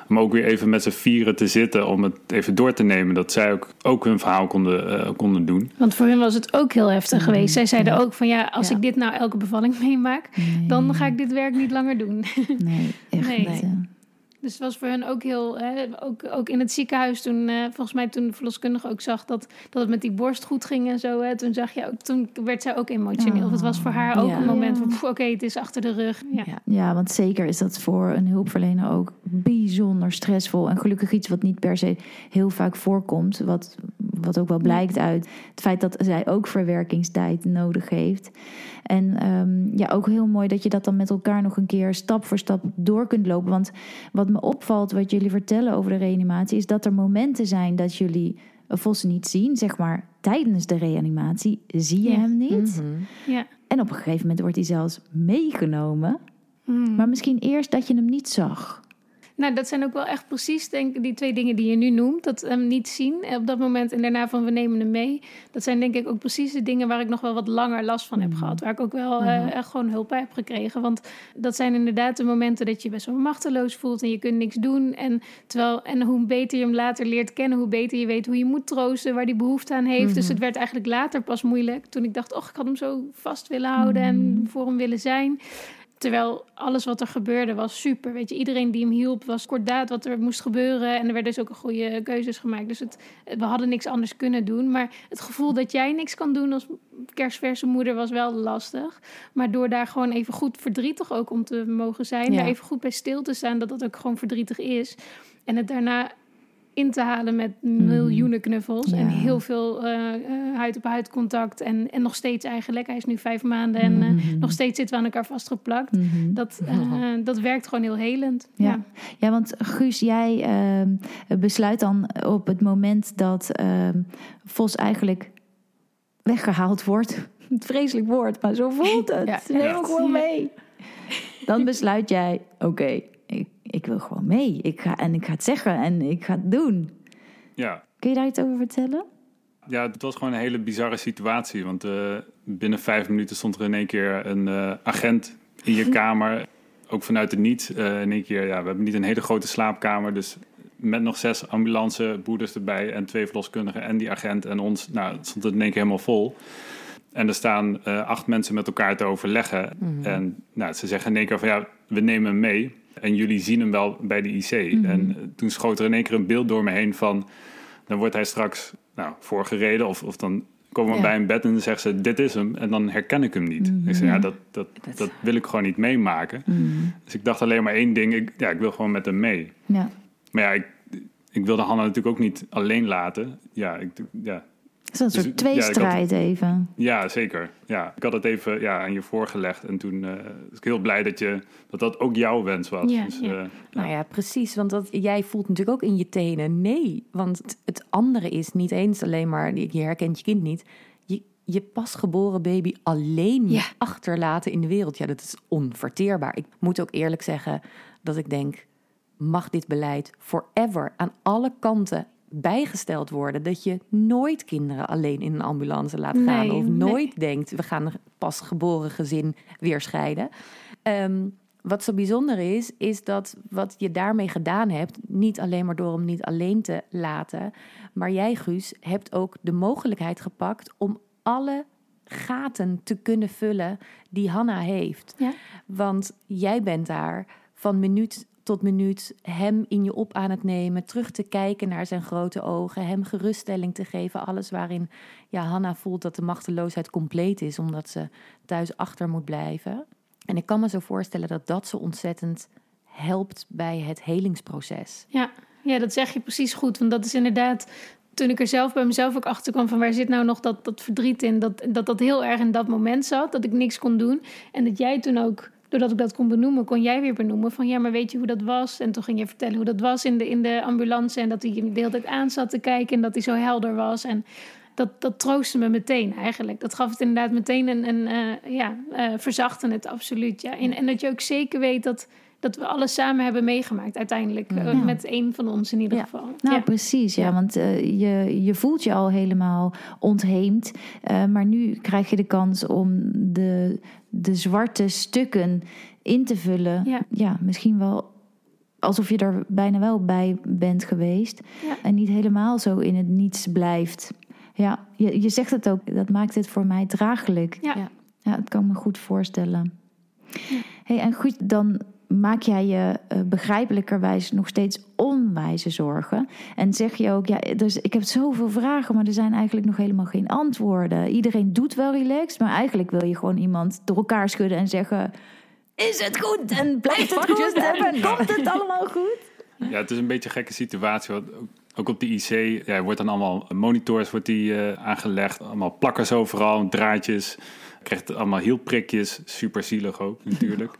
om ook weer even met z'n vieren te zitten om het even door te nemen. Dat zij ook, ook hun verhaal konden, uh, konden doen. Want voor hen was het ook heel heftig geweest. Zij zeiden ja. ook van ja, als ja. ik dit nou elke bevalling meemaak, nee. dan ga ik dit werk niet langer doen. Nee, *laughs* echt nee. niet. Dus het was voor hen ook heel, hè, ook, ook in het ziekenhuis toen, uh, volgens mij toen de verloskundige ook zag dat, dat het met die borst goed ging en zo. Hè, toen zag je ook, toen werd zij ook emotioneel. Oh, het was voor haar ook ja. een moment van, oké, okay, het is achter de rug. Ja. Ja. ja, want zeker is dat voor een hulpverlener ook bijzonder stressvol. En gelukkig iets wat niet per se heel vaak voorkomt. Wat, wat ook wel blijkt uit het feit dat zij ook verwerkingstijd nodig heeft. En um, ja, ook heel mooi dat je dat dan met elkaar nog een keer stap voor stap door kunt lopen. Want wat me opvalt, wat jullie vertellen over de reanimatie, is dat er momenten zijn dat jullie Vos niet zien, zeg maar tijdens de reanimatie, zie je Ja. hem niet. Mhm. Ja. En op een gegeven moment wordt hij zelfs meegenomen. Mm. Maar misschien eerst dat je hem niet zag. Nou, dat zijn ook wel echt precies denk ik, die twee dingen die je nu noemt. Dat hem niet zien op dat moment en daarna van we nemen hem mee. Dat zijn denk ik ook precies de dingen waar ik nog wel wat langer last van heb gehad. Waar ik ook wel eh, echt gewoon hulp bij heb gekregen. Want dat zijn inderdaad de momenten dat je best wel machteloos voelt en je kunt niks doen. En, terwijl, en hoe beter je hem later leert kennen, hoe beter je weet hoe je moet troosten, waar die behoefte aan heeft. Dus het werd eigenlijk later pas moeilijk. Toen ik dacht, och, ik had hem zo vast willen houden en voor hem willen zijn. Terwijl alles wat er gebeurde was super. Weet je, iedereen die hem hielp was kordaat wat er moest gebeuren. En er werden dus ook goede keuzes gemaakt. Dus het, we hadden niks anders kunnen doen. Maar het gevoel dat jij niks kan doen als kerstverse moeder was wel lastig. Maar door daar gewoon even goed verdrietig ook om te mogen zijn. Ja. Daar even goed bij stil te staan dat dat ook gewoon verdrietig is. En het daarna in te halen met miljoenen knuffels. Ja. En heel veel eh, eh, huid-op-huid contact. En, en nog steeds eigenlijk. Hij is nu vijf maanden en eh, Mhm. nog steeds zitten we aan elkaar vastgeplakt. Mhm. Dat, eh, *laughs* dat werkt gewoon heel helend. Ja. Ja. Ja, want Guus, jij ehm, besluit dan op het moment dat ehm, Vos eigenlijk weggehaald wordt. *laughs* Het vreselijk woord, maar zo voelt *laughs* het. Ja, Neem hem gewoon mee. Dan besluit jij, oké, wil gewoon mee. Ik ga, en ik ga het zeggen en ik ga het doen. Ja, Kun je daar iets over vertellen? Ja, het was gewoon een hele bizarre situatie. Want eh, binnen vijf minuten stond er in één keer een eh, agent in je *laughs* kamer. Ook vanuit het niets. Eh, in één keer, ja, we hebben niet een hele grote slaapkamer. Dus met nog zes ambulanceboeders erbij en twee verloskundigen en die agent en ons. Nou, het stond het in één keer helemaal vol. En er staan acht mensen met elkaar te overleggen. En nou, ze zeggen in één keer van ja, we nemen hem mee. En jullie zien hem wel bij de IC. En eh, toen schoot er in één keer een beeld door me heen van... dan wordt hij straks nou, voorgereden of, of dan komen we Ja. bij een bed en dan zeggen ze dit is hem. En dan herken ik hem niet. Ik zeg ja, dat, dat, dat wil ik gewoon niet meemaken. Dus ik dacht alleen maar één ding. Ik, ja, ik wil gewoon met hem mee. Ja. Maar ja, ik, ik wilde Hanna natuurlijk ook niet alleen laten. Ja, ik, ja, Het is een Dus, soort ja, ik tweestrijd even. ja, zeker. Ja, ik had het even ja, aan je voorgelegd. En toen eh, was ik heel blij dat, je, dat dat ook jouw wens was. Ja, dus, ja. eh, Nou ja, precies. Want dat, jij voelt natuurlijk ook in je tenen. Nee, want het, het andere is niet eens alleen maar... je herkent je kind niet. Je, je pasgeboren baby alleen Ja. achterlaten in de wereld. Ja, dat is onverteerbaar. Ik moet ook eerlijk zeggen dat ik denk... mag dit beleid forever aan alle kanten bijgesteld worden... dat je nooit kinderen alleen in een ambulance laat gaan... Nee, of nee. nooit denkt, we gaan een pasgeboren gezin weer scheiden... Ehm, wat zo bijzonder is, is dat wat je daarmee gedaan hebt, niet alleen maar door hem niet alleen te laten, maar jij, Guus, hebt ook de mogelijkheid gepakt om alle gaten te kunnen vullen die Hanna heeft. Ja. Want jij bent daar van minuut tot minuut hem in je op aan het nemen, terug te kijken naar zijn grote ogen, hem geruststelling te geven, alles waarin ja, Hanna voelt dat de machteloosheid compleet is, omdat ze thuis achter moet blijven. En ik kan me zo voorstellen dat dat zo ontzettend helpt bij het helingsproces. Ja, ja, dat zeg je precies goed. Want dat is inderdaad, toen ik er zelf bij mezelf ook achter kwam van waar zit nou nog dat, dat verdriet in, dat, dat dat heel erg in dat moment zat, dat ik niks kon doen. En dat jij toen ook, doordat ik dat kon benoemen, kon jij weer benoemen van ja, maar weet je hoe dat was? En toen ging je vertellen hoe dat was in de, in de ambulance en dat hij de hele tijd aan zat te kijken en dat hij zo helder was. En dat, dat troostte me meteen eigenlijk. Dat gaf het inderdaad meteen een, een eh, ja, eh, verzachtte het absoluut. Ja. En, en dat je ook zeker weet dat, dat we alles samen hebben meegemaakt uiteindelijk. eh, Ja. met één van ons in ieder Ja. geval. Nou, ja. precies, ja. Want eh, je, je voelt je al helemaal ontheemd. Eh, maar nu krijg je de kans om de, de zwarte stukken in te vullen. Ja. misschien wel alsof je er bijna wel bij bent geweest. Ja. En niet helemaal zo in het niets blijft. Ja, je, je zegt het ook. Dat maakt het voor mij draaglijk. Ja. Ja. Ja, dat kan ik me goed voorstellen. Hey, en goed, dan maak jij je eh, begrijpelijkerwijs nog steeds onwijze zorgen. En zeg je ook, ja, dus ik heb zoveel vragen, maar er zijn eigenlijk nog helemaal geen antwoorden. Iedereen doet wel relaxed, maar eigenlijk wil je gewoon iemand door elkaar schudden en zeggen... Is het goed en blijft het goed en komt het allemaal goed? Ja, het is een beetje een gekke situatie. Want ook- op de IC ja, er wordt dan allemaal monitors wordt die, eh, aangelegd. Allemaal plakkers overal, draadjes. Je krijgt allemaal hielprikjes. Super zielig ook *laughs* natuurlijk.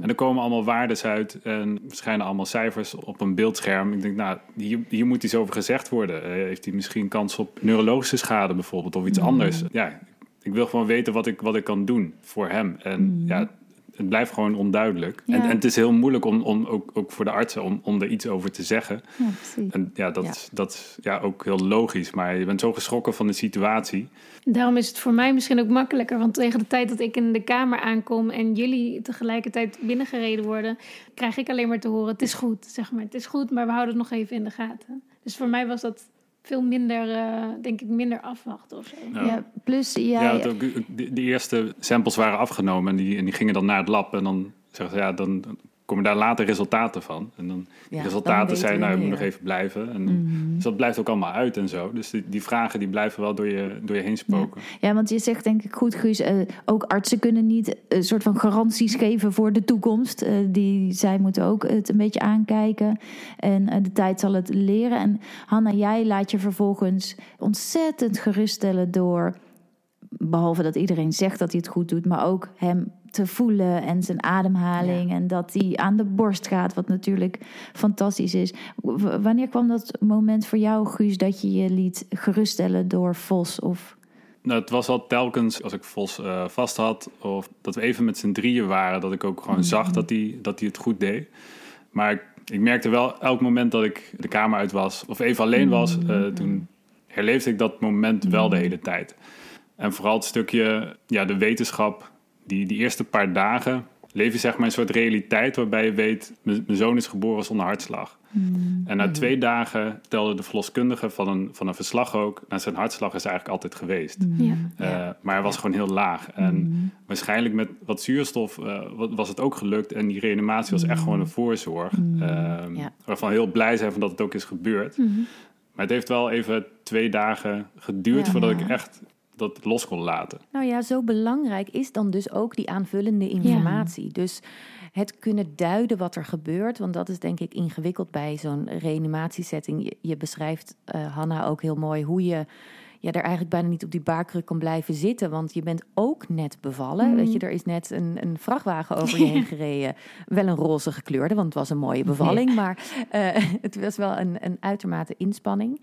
En er komen allemaal waardes uit en verschijnen allemaal cijfers op een beeldscherm. Ik denk, nou, hier, hier moet iets over gezegd worden. Eh, heeft hij misschien kans op neurologische schade bijvoorbeeld of iets anders? Ja, ik wil gewoon weten wat ik, wat ik kan doen voor hem. En ja, het blijft gewoon onduidelijk. Ja. En, en het is heel moeilijk om, om ook, ook voor de artsen om, om er iets over te zeggen. Ja, precies. En ja, dat, Ja. Is, dat is ja, ook heel logisch. Maar je bent zo geschrokken van de situatie. Daarom is het voor mij misschien ook makkelijker. Want tegen de tijd dat ik in de kamer aankom en jullie tegelijkertijd binnengereden worden, krijg ik alleen maar te horen: het is goed, zeg maar. Het is goed, maar we houden het nog even in de gaten. Dus voor mij was dat veel minder, eh, denk ik, minder afwachten of zo. Ja. Ja, plus jij... Ja, ook, de, de eerste samples waren afgenomen en die, en die gingen dan naar het lab. En dan zeggen ze, ja, dan komen daar later resultaten van. En dan, resultaten zijn, nou, je moet nog even blijven. En, Dus dat blijft ook allemaal uit en zo. Dus die, die vragen die blijven wel door je, door je heen spoken. Ja, want je zegt denk ik goed, Guus. eh, ook artsen kunnen niet een soort van garanties geven voor de toekomst. Eh, die, zij moeten ook het een beetje aankijken. En eh, de tijd zal het leren. En Hanna, jij laat je vervolgens ontzettend geruststellen door... behalve dat iedereen zegt dat hij het goed doet... maar ook hem te voelen en zijn ademhaling... en dat hij aan de borst gaat, wat natuurlijk fantastisch is. W- wanneer kwam dat moment voor jou, Guus... dat je je liet geruststellen door Vos of... Nou, het was al telkens als ik Vos eh, vast had... of dat we even met z'n drieën waren... dat ik ook gewoon zag dat hij, dat hij het goed deed. Maar ik, ik merkte wel elk moment dat ik de kamer uit was... of even alleen was, eh, toen herleefde ik dat moment wel de hele tijd. En vooral het stukje, ja, de wetenschap... die, die eerste paar dagen leef je zeg maar een soort realiteit waarbij je weet, mijn zoon is geboren zonder hartslag. Mm. En na twee dagen telde de verloskundige van een, van een verslag ook, nou, zijn hartslag is eigenlijk altijd geweest. Ja. Eh, maar hij was gewoon heel laag. En waarschijnlijk met wat zuurstof eh, wa- was het ook gelukt. En die reanimatie was echt gewoon een voorzorg. Ehm, Ja. Waarvan we heel blij zijn van dat het ook is gebeurd. Maar het heeft wel even twee dagen geduurd Ja. voordat ik echt dat los kon laten. Nou ja, zo belangrijk is dan dus ook die aanvullende informatie. Dus het kunnen duiden wat er gebeurt, want dat is denk ik ingewikkeld bij zo'n reanimatiesetting. Je, je beschrijft, eh, Hanna, ook heel mooi hoe je ja, er eigenlijk bijna niet op die baarkruk kan blijven zitten, want je bent ook net bevallen. Weet je, er is net een, een vrachtwagen over je *laughs* heen gereden. Wel een roze gekleurde, want het was een mooie bevalling, maar eh, *laughs* het was wel een, een uitermate inspanning.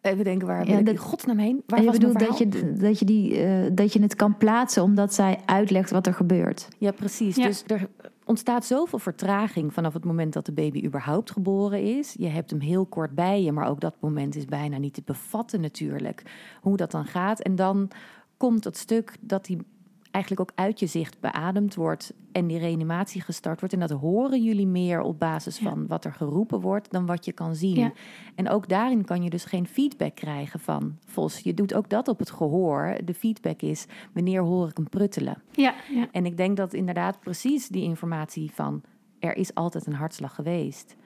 Even denken, waar Ja, ik dat- in godsnaam heen? Waar En je bedoelt dat je, dat, je die, eh, dat je het kan plaatsen omdat zij uitlegt wat er gebeurt. Ja, precies. Ja. Dus er ontstaat zoveel vertraging vanaf het moment dat de baby überhaupt geboren is. Je hebt hem heel kort bij je, maar ook dat moment is bijna niet te bevatten natuurlijk. Hoe dat dan gaat. En dan komt het stuk dat hij eigenlijk ook uit je zicht beademd wordt en die reanimatie gestart wordt. En dat horen jullie meer op basis Ja. van wat er geroepen wordt dan wat je kan zien. Ja. En ook daarin kan je dus geen feedback krijgen van Vos. Je doet ook dat op het gehoor. De feedback is wanneer hoor ik hem pruttelen. Ja, ja. En ik denk dat inderdaad precies die informatie van er is altijd een hartslag geweest.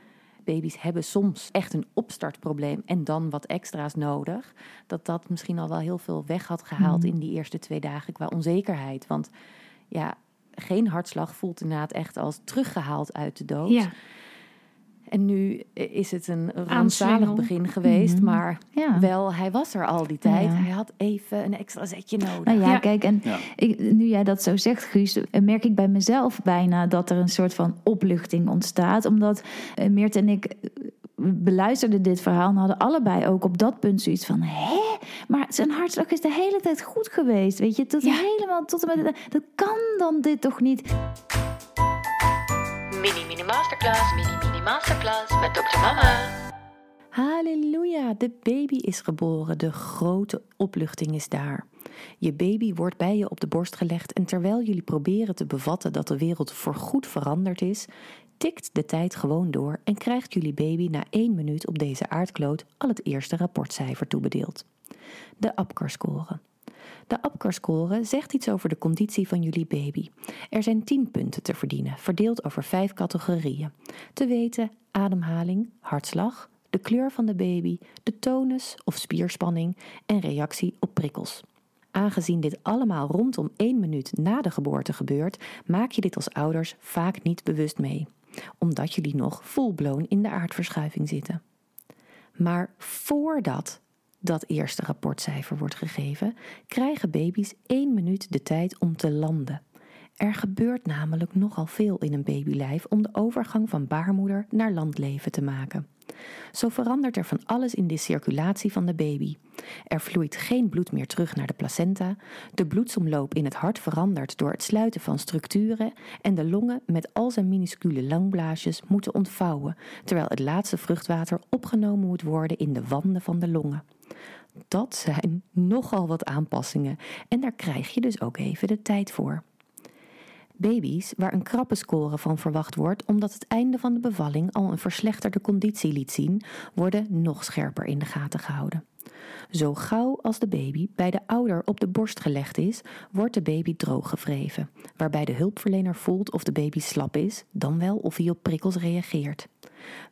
Baby's hebben soms echt een opstartprobleem en dan wat extra's nodig. Dat dat misschien al wel heel veel weg had gehaald in die eerste twee dagen qua onzekerheid. Want ja, geen hartslag voelt inderdaad echt als teruggehaald uit de dood. ja. En nu is het een rampzalig begin geweest, Mhm. maar Ja. wel, hij was er al die tijd. Ja. Hij had even een extra zetje nodig. Nou ja, Ja. kijk, en Ja. ik, nu jij dat zo zegt, Guus, eh, merk ik bij mezelf bijna dat er een soort van opluchting ontstaat. Omdat eh, Meert en ik eh, beluisterden dit verhaal en hadden allebei ook op dat punt zoiets van: hè, maar zijn hartslag is de hele tijd goed geweest. Weet je, tot Ja. helemaal tot en met. Dat kan dan dit toch niet? Mini Mini Masterclass, Mini Mini Masterclass met Dr. Mama. Halleluja, de baby is geboren. De grote opluchting is daar. Je baby wordt bij je op de borst gelegd en terwijl jullie proberen te bevatten dat de wereld voorgoed veranderd is, tikt de tijd gewoon door en krijgt jullie baby na één minuut op deze aardkloot al het eerste rapportcijfer toebedeeld. De APCAR-score. De APCAR-score zegt iets over de conditie van jullie baby. Er zijn 10 punten te verdienen, verdeeld over vijf categorieën. Te weten ademhaling, hartslag, de kleur van de baby, de tonus of spierspanning en reactie op prikkels. Aangezien dit allemaal rondom één minuut na de geboorte gebeurt, maak je dit als ouders vaak niet bewust mee, omdat jullie nog full-blown in de aardverschuiving zitten. Maar voordat dat eerste rapportcijfer wordt gegeven, krijgen baby's één minuut de tijd om te landen. Er gebeurt namelijk nogal veel in een babylijf om de overgang van baarmoeder naar landleven te maken. Zo verandert er van alles in de circulatie van de baby. Er vloeit geen bloed meer terug naar de placenta, de bloedsomloop in het hart verandert door het sluiten van structuren en de longen met al zijn minuscule langblaasjes moeten ontvouwen, terwijl het laatste vruchtwater opgenomen moet worden in de wanden van de longen. Dat zijn nogal wat aanpassingen en daar krijg je dus ook even de tijd voor. Baby's waar een krappe score van verwacht wordt omdat het einde van de bevalling al een verslechterde conditie liet zien, worden nog scherper in de gaten gehouden. Zo gauw als de baby bij de ouder op de borst gelegd is, wordt de baby drooggevreven, waarbij de hulpverlener voelt of de baby slap is, dan wel of hij op prikkels reageert.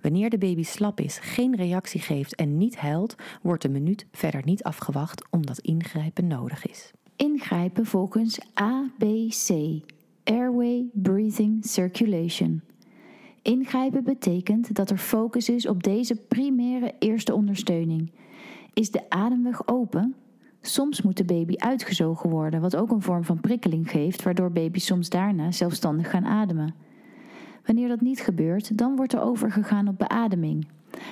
Wanneer de baby slap is, geen reactie geeft en niet huilt, wordt de minuut verder niet afgewacht omdat ingrijpen nodig is. Ingrijpen volgens ABC. Airway, Breathing, Circulation. Ingrijpen betekent dat er focus is op deze primaire eerste ondersteuning. Is de ademweg open? Soms moet de baby uitgezogen worden, wat ook een vorm van prikkeling geeft, waardoor baby's soms daarna zelfstandig gaan ademen. Wanneer dat niet gebeurt, dan wordt er overgegaan op beademing.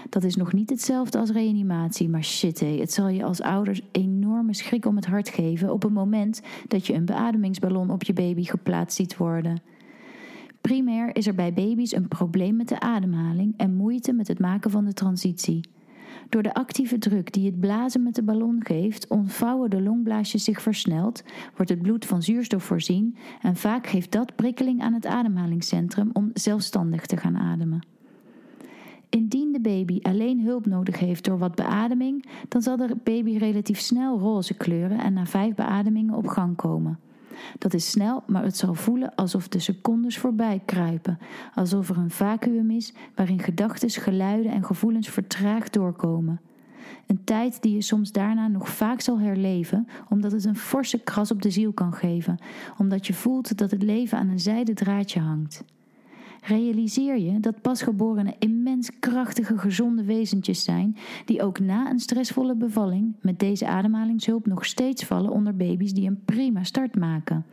Dat is nog niet hetzelfde als reanimatie, maar shit hé, het zal je als ouders enorme schrik om het hart geven op het moment dat je een beademingsballon op je baby geplaatst ziet worden. Primair is er bij baby's een probleem met de ademhaling en moeite met het maken van de transitie. Door de actieve druk die het blazen met de ballon geeft, ontvouwen de longblaasjes zich versneld, wordt het bloed van zuurstof voorzien en vaak geeft dat prikkeling aan het ademhalingscentrum om zelfstandig te gaan ademen. Indien de baby alleen hulp nodig heeft door wat beademing, dan zal de baby relatief snel roze kleuren en na vijf beademingen op gang komen. Dat is snel, maar het zal voelen alsof de secondes voorbij kruipen, alsof er een vacuüm is waarin gedachten, geluiden en gevoelens vertraagd doorkomen. Een tijd die je soms daarna nog vaak zal herleven, omdat het een forse kras op de ziel kan geven, omdat je voelt dat het leven aan een zijden draadje hangt. Realiseer je dat pasgeborenen immens krachtige, gezonde wezentjes zijn, die ook na een stressvolle bevalling met deze ademhalingshulp nog steeds vallen onder baby's die een prima start maken.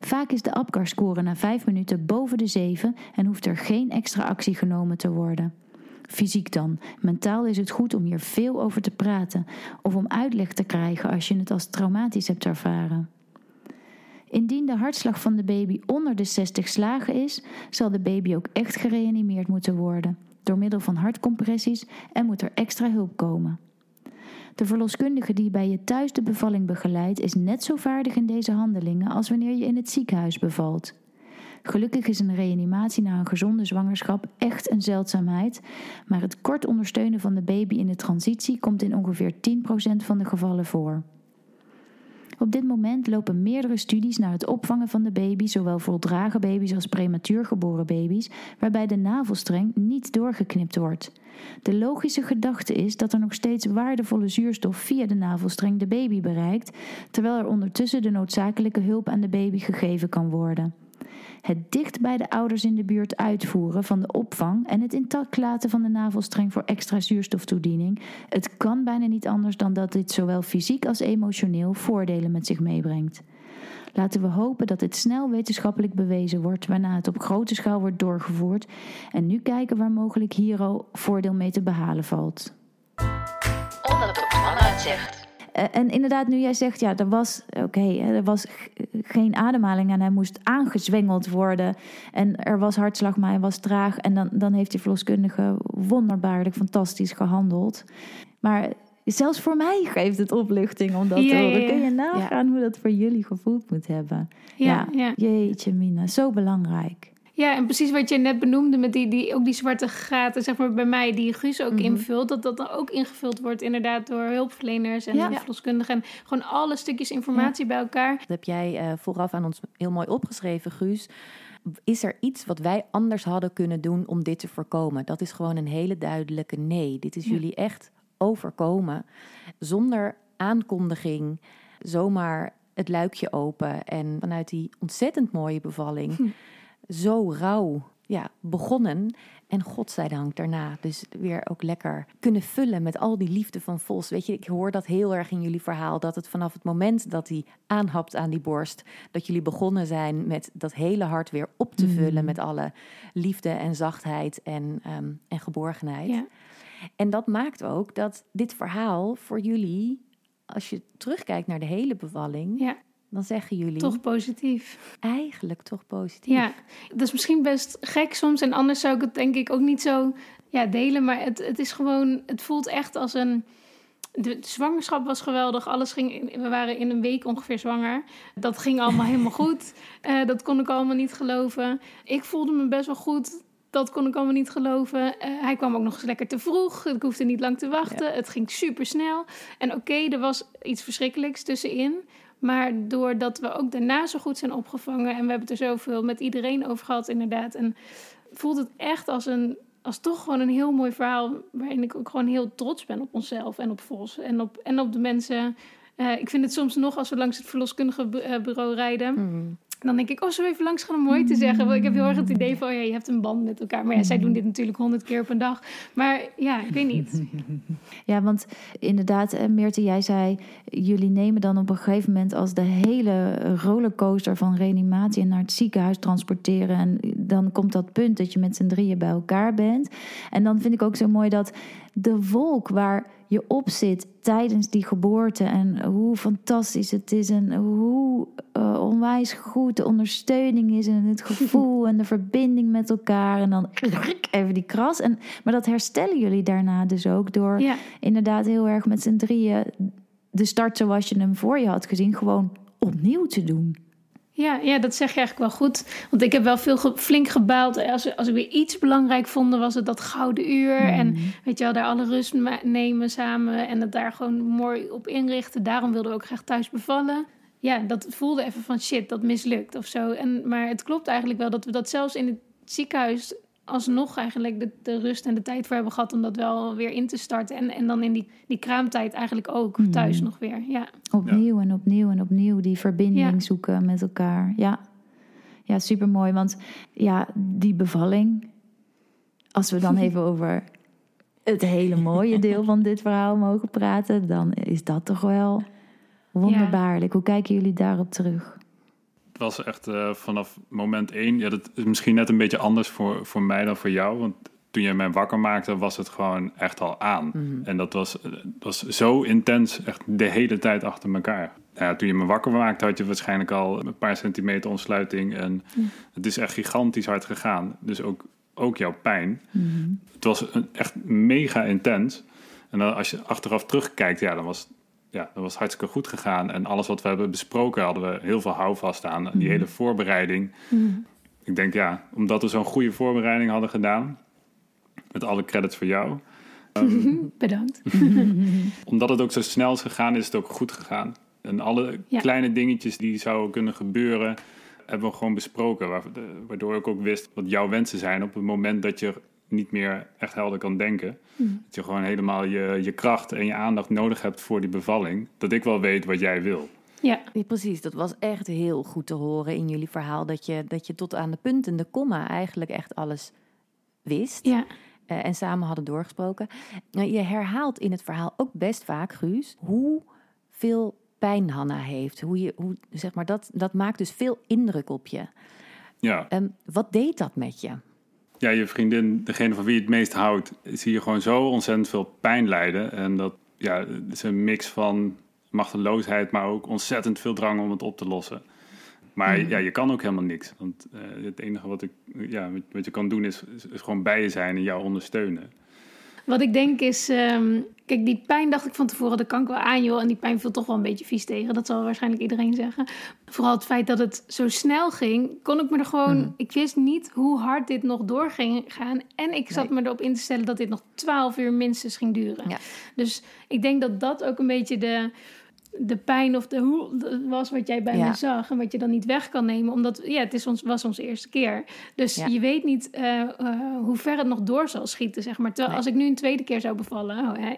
Vaak is de APGAR-score na 5 minuten boven de 7 en hoeft er geen extra actie genomen te worden. Fysiek dan. Mentaal is het goed om hier veel over te praten of om uitleg te krijgen als je het als traumatisch hebt ervaren. Indien de hartslag van de baby onder de 60 slagen is, zal de baby ook echt gereanimeerd moeten worden door middel van hartcompressies en moet er extra hulp komen. De verloskundige die bij je thuis de bevalling begeleidt, is net zo vaardig in deze handelingen als wanneer je in het ziekenhuis bevalt. Gelukkig is een reanimatie na een gezonde zwangerschap echt een zeldzaamheid, maar het kort ondersteunen van de baby in de transitie komt in ongeveer 10% van de gevallen voor. Op dit moment lopen meerdere studies naar het opvangen van de baby, zowel voldragen baby's als prematuur geboren baby's, waarbij de navelstreng niet doorgeknipt wordt. De logische gedachte is dat er nog steeds waardevolle zuurstof via de navelstreng de baby bereikt, terwijl er ondertussen de noodzakelijke hulp aan de baby gegeven kan worden. Het dicht bij de ouders in de buurt uitvoeren van de opvang en het intact laten van de navelstreng voor extra zuurstoftoediening. Het kan bijna niet anders dan dat dit zowel fysiek als emotioneel voordelen met zich meebrengt. Laten we hopen dat dit snel wetenschappelijk bewezen wordt, waarna het op grote schaal wordt doorgevoerd. En nu kijken waar mogelijk hier al voordeel mee te behalen valt. Onder uitzicht. Eh, En inderdaad, nu jij zegt, ja, er was, oké, hè, er was geen ademhaling en hij moest aangezwengeld worden. En er was hartslag, maar hij was traag. En dan, dan heeft die verloskundige wonderbaarlijk fantastisch gehandeld. Maar zelfs voor mij geeft het opluchting om dat Ja, te horen. ja, ja. Kun je nagaan hoe dat voor jullie gevoeld moet hebben? Ja. Jeetje mina, zo belangrijk. Ja, en precies wat je net benoemde met die, die, ook die zwarte gaten, zeg maar bij mij, die Guus ook Mhm. invult, dat dat dan ook ingevuld wordt inderdaad door hulpverleners en Ja. verloskundigen. En gewoon alle stukjes informatie bij elkaar. Dat heb jij eh, vooraf aan ons heel mooi opgeschreven, Guus. Is er iets wat wij anders hadden kunnen doen om dit te voorkomen? Dat is gewoon een hele duidelijke nee. Dit is Ja. jullie echt overkomen. Zonder aankondiging, zomaar het luikje open. En vanuit die ontzettend mooie bevalling, Hm. Zo rauw ja, begonnen. En godzijdank daarna dus weer ook lekker kunnen vullen met al die liefde van Vos. Weet je, ik hoor dat heel erg in jullie verhaal. Dat het vanaf het moment dat hij aanhapt aan die borst... dat jullie begonnen zijn met dat hele hart weer op te vullen... met alle liefde en zachtheid en, ehm, en geborgenheid. Ja. En dat maakt ook dat dit verhaal voor jullie... als je terugkijkt naar de hele bevalling... Ja, dan zeggen jullie toch positief. eigenlijk toch positief. Ja, dat is misschien best gek soms. En anders zou ik het denk ik ook niet zo ja, delen. Maar het, het is gewoon, het voelt echt als een. De zwangerschap was geweldig. Alles ging. in- We waren in een week ongeveer zwanger. Dat ging allemaal helemaal *laughs* goed. Eh, dat kon ik allemaal niet geloven. Ik voelde me best wel goed. Dat kon ik allemaal niet geloven. Eh, hij kwam ook nog eens lekker te vroeg. Ik hoefde niet lang te wachten. Het ging super snel. En oké, er was iets verschrikkelijks tussenin. Maar doordat we ook daarna zo goed zijn opgevangen... en we hebben er zoveel met iedereen over gehad inderdaad... en voelt het echt als, een, als toch gewoon een heel mooi verhaal... waarin ik ook gewoon heel trots ben op onszelf en op Vos... en op, en op de mensen... Eh, ik vind het soms nog, als we langs het verloskundige eh, bureau rijden... Mm. Dan denk ik, oh, zo even langs gaan om mooi te zeggen. Want ik heb heel erg het idee van, ja, je hebt een band met elkaar. Maar ja, zij doen dit natuurlijk honderd keer een dag. Maar ja, ik weet niet. *laughs* Ja, want inderdaad, eh, Meerte, jij zei... jullie nemen dan op een gegeven moment als de hele rollercoaster van reanimatie... naar het ziekenhuis transporteren. En dan komt dat punt dat je met z'n drieën bij elkaar bent. En dan vind ik ook zo mooi dat de wolk waar je opzit tijdens die geboorte en hoe fantastisch het is en hoe eh, onwijs goed de ondersteuning is en het gevoel en de verbinding met elkaar en dan even die kras. En, maar dat herstellen jullie daarna dus ook door Ja. inderdaad heel erg met z'n drieën de start zoals je hem voor je had gezien gewoon opnieuw te doen. Ja, ja, dat zeg je eigenlijk wel goed. Want ik heb wel veel ge- flink gebaald. Als, als ik weer iets belangrijk vond, was het dat gouden uur. En weet je wel, daar alle rust nemen samen. En het daar gewoon mooi op inrichten. Daarom wilden we ook graag thuis bevallen. Ja, dat voelde even van shit, dat mislukt of zo. En, maar het klopt eigenlijk wel dat we dat zelfs in het ziekenhuis alsnog eigenlijk de, de rust en de tijd voor hebben gehad om dat wel weer in te starten. En, en dan in die, die kraamtijd eigenlijk ook thuis nog weer. Ja. Opnieuw en opnieuw en opnieuw die verbinding Ja. zoeken met elkaar. Ja, ja super mooi. Want ja, die bevalling, als we dan *laughs* even over het hele mooie deel van dit verhaal mogen praten, dan is dat toch wel wonderbaarlijk. Hoe kijken jullie daarop terug? Was echt eh, vanaf moment één. Ja, dat is misschien net een beetje anders voor, voor mij dan voor jou. Want toen je mij wakker maakte, was het gewoon echt al aan. En dat was, eh, dat was zo intens, echt de hele tijd achter elkaar. Nou Ja, toen je me wakker maakte, had je waarschijnlijk al een paar centimeter ontsluiting. En het is echt gigantisch hard gegaan. Dus ook, ook jouw pijn. Het was een- echt mega intens. En dan als je achteraf terugkijkt, ja, dan was, ja, dat was hartstikke goed gegaan. En alles wat we hebben besproken, hadden we heel veel houvast aan. Die hele voorbereiding. Ik denk, ja, omdat we zo'n goede voorbereiding hadden gedaan. Met alle credits voor jou. *laughs* Bedankt. *laughs* Omdat het ook zo snel is gegaan, is het ook goed gegaan. En alle Ja. kleine dingetjes die zouden kunnen gebeuren, hebben we gewoon besproken. Waardoor ik ook wist wat jouw wensen zijn op het moment dat je niet meer echt helder kan denken. Dat je gewoon helemaal je, je kracht en je aandacht nodig hebt voor die bevalling. Dat ik wel weet wat jij wil. Ja. Ja, precies, dat was echt heel goed te horen in jullie verhaal. Dat je, dat je tot aan de punt en de komma eigenlijk echt alles wist. Ja. eh, en samen hadden doorgesproken. Nou, je herhaalt in het verhaal ook best vaak, Guus, hoeveel pijn Hanna heeft. Hoe je, hoe, zeg maar, dat, dat maakt dus veel indruk op je. Ja. Ehm, wat deed dat met je? Ja, je vriendin, degene van wie je het meest houdt, zie je gewoon zo ontzettend veel pijn lijden. En dat ja, is een mix van machteloosheid, maar ook ontzettend veel drang om het op te lossen. Maar ja, je kan ook helemaal niks. Want eh, het enige wat, ik, ja, wat- je kan doen is, is, is gewoon bij je zijn en jou ondersteunen. Wat ik denk is, ehm, kijk, die pijn dacht ik van tevoren, dat kan ik wel aan joh. En die pijn viel toch wel een beetje vies tegen. Dat zal waarschijnlijk iedereen zeggen. Vooral het feit dat het zo snel ging, kon ik me er gewoon. Ik wist niet hoe hard dit nog door ging gaan. En ik zat me erop in te stellen dat dit nog 12 uur minstens ging duren. Ja. Dus ik denk dat dat ook een beetje de, de pijn of de hoe was wat jij bij Ja. me zag. En wat je dan niet weg kan nemen. Omdat ja, het is ons, was onze eerste keer. Dus Ja. je weet niet eh, hoe ver het nog door zal schieten, zeg maar. Terwijl Nee. als ik nu een tweede keer zou bevallen... oh,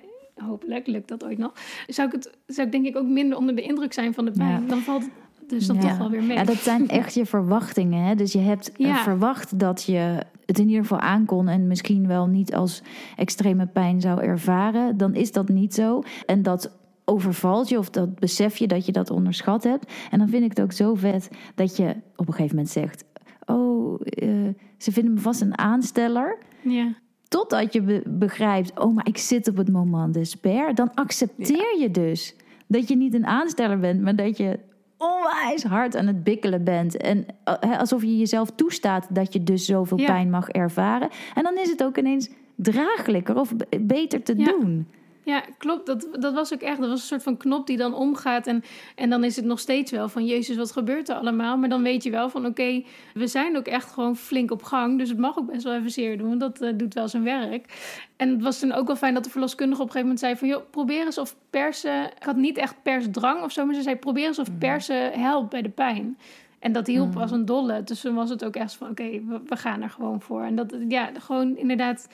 hopelijk lukt dat ooit nog... Zou ik, het, zou ik denk ik ook minder onder de indruk zijn van de pijn. Ja. Dan valt het dus dan toch wel weer mee. Ja, dat zijn *laughs* echt je verwachtingen. Hè? Dus je hebt verwacht dat je het in ieder geval aankon en misschien wel niet als extreme pijn zou ervaren. Dan is dat niet zo. En dat overvalt je of dat besef je dat je dat onderschat hebt. En dan vind ik het ook zo vet dat je op een gegeven moment zegt: Oh, eh, ze vinden me vast een aansteller. Ja. Totdat je be- begrijpt, oh, maar ik zit op het moment despair. Dan accepteer je dus dat je niet een aansteller bent, maar dat je onwijs hard aan het bikkelen bent. En eh, alsof je jezelf toestaat dat je dus zoveel Ja. pijn mag ervaren. En dan is het ook ineens draaglijker of be- beter te doen. Ja, klopt. Dat, dat was ook echt. Dat was een soort van knop die dan omgaat. En, en dan is het nog steeds wel van... Jezus, wat gebeurt er allemaal? Maar dan weet je wel van... Oké, we zijn ook echt gewoon flink op gang. Dus het mag ook best wel even zeer doen. Want dat eh, doet wel zijn werk. En het was toen ook wel fijn dat de verloskundige op een gegeven moment zei... van joh, probeer eens of persen... Ik had niet echt persdrang of zo. Maar ze zei, probeer eens of persen helpt bij de pijn. En dat hielp als een dolle. Dus toen was het ook echt van... Oké, we, we gaan er gewoon voor. En dat, ja, gewoon inderdaad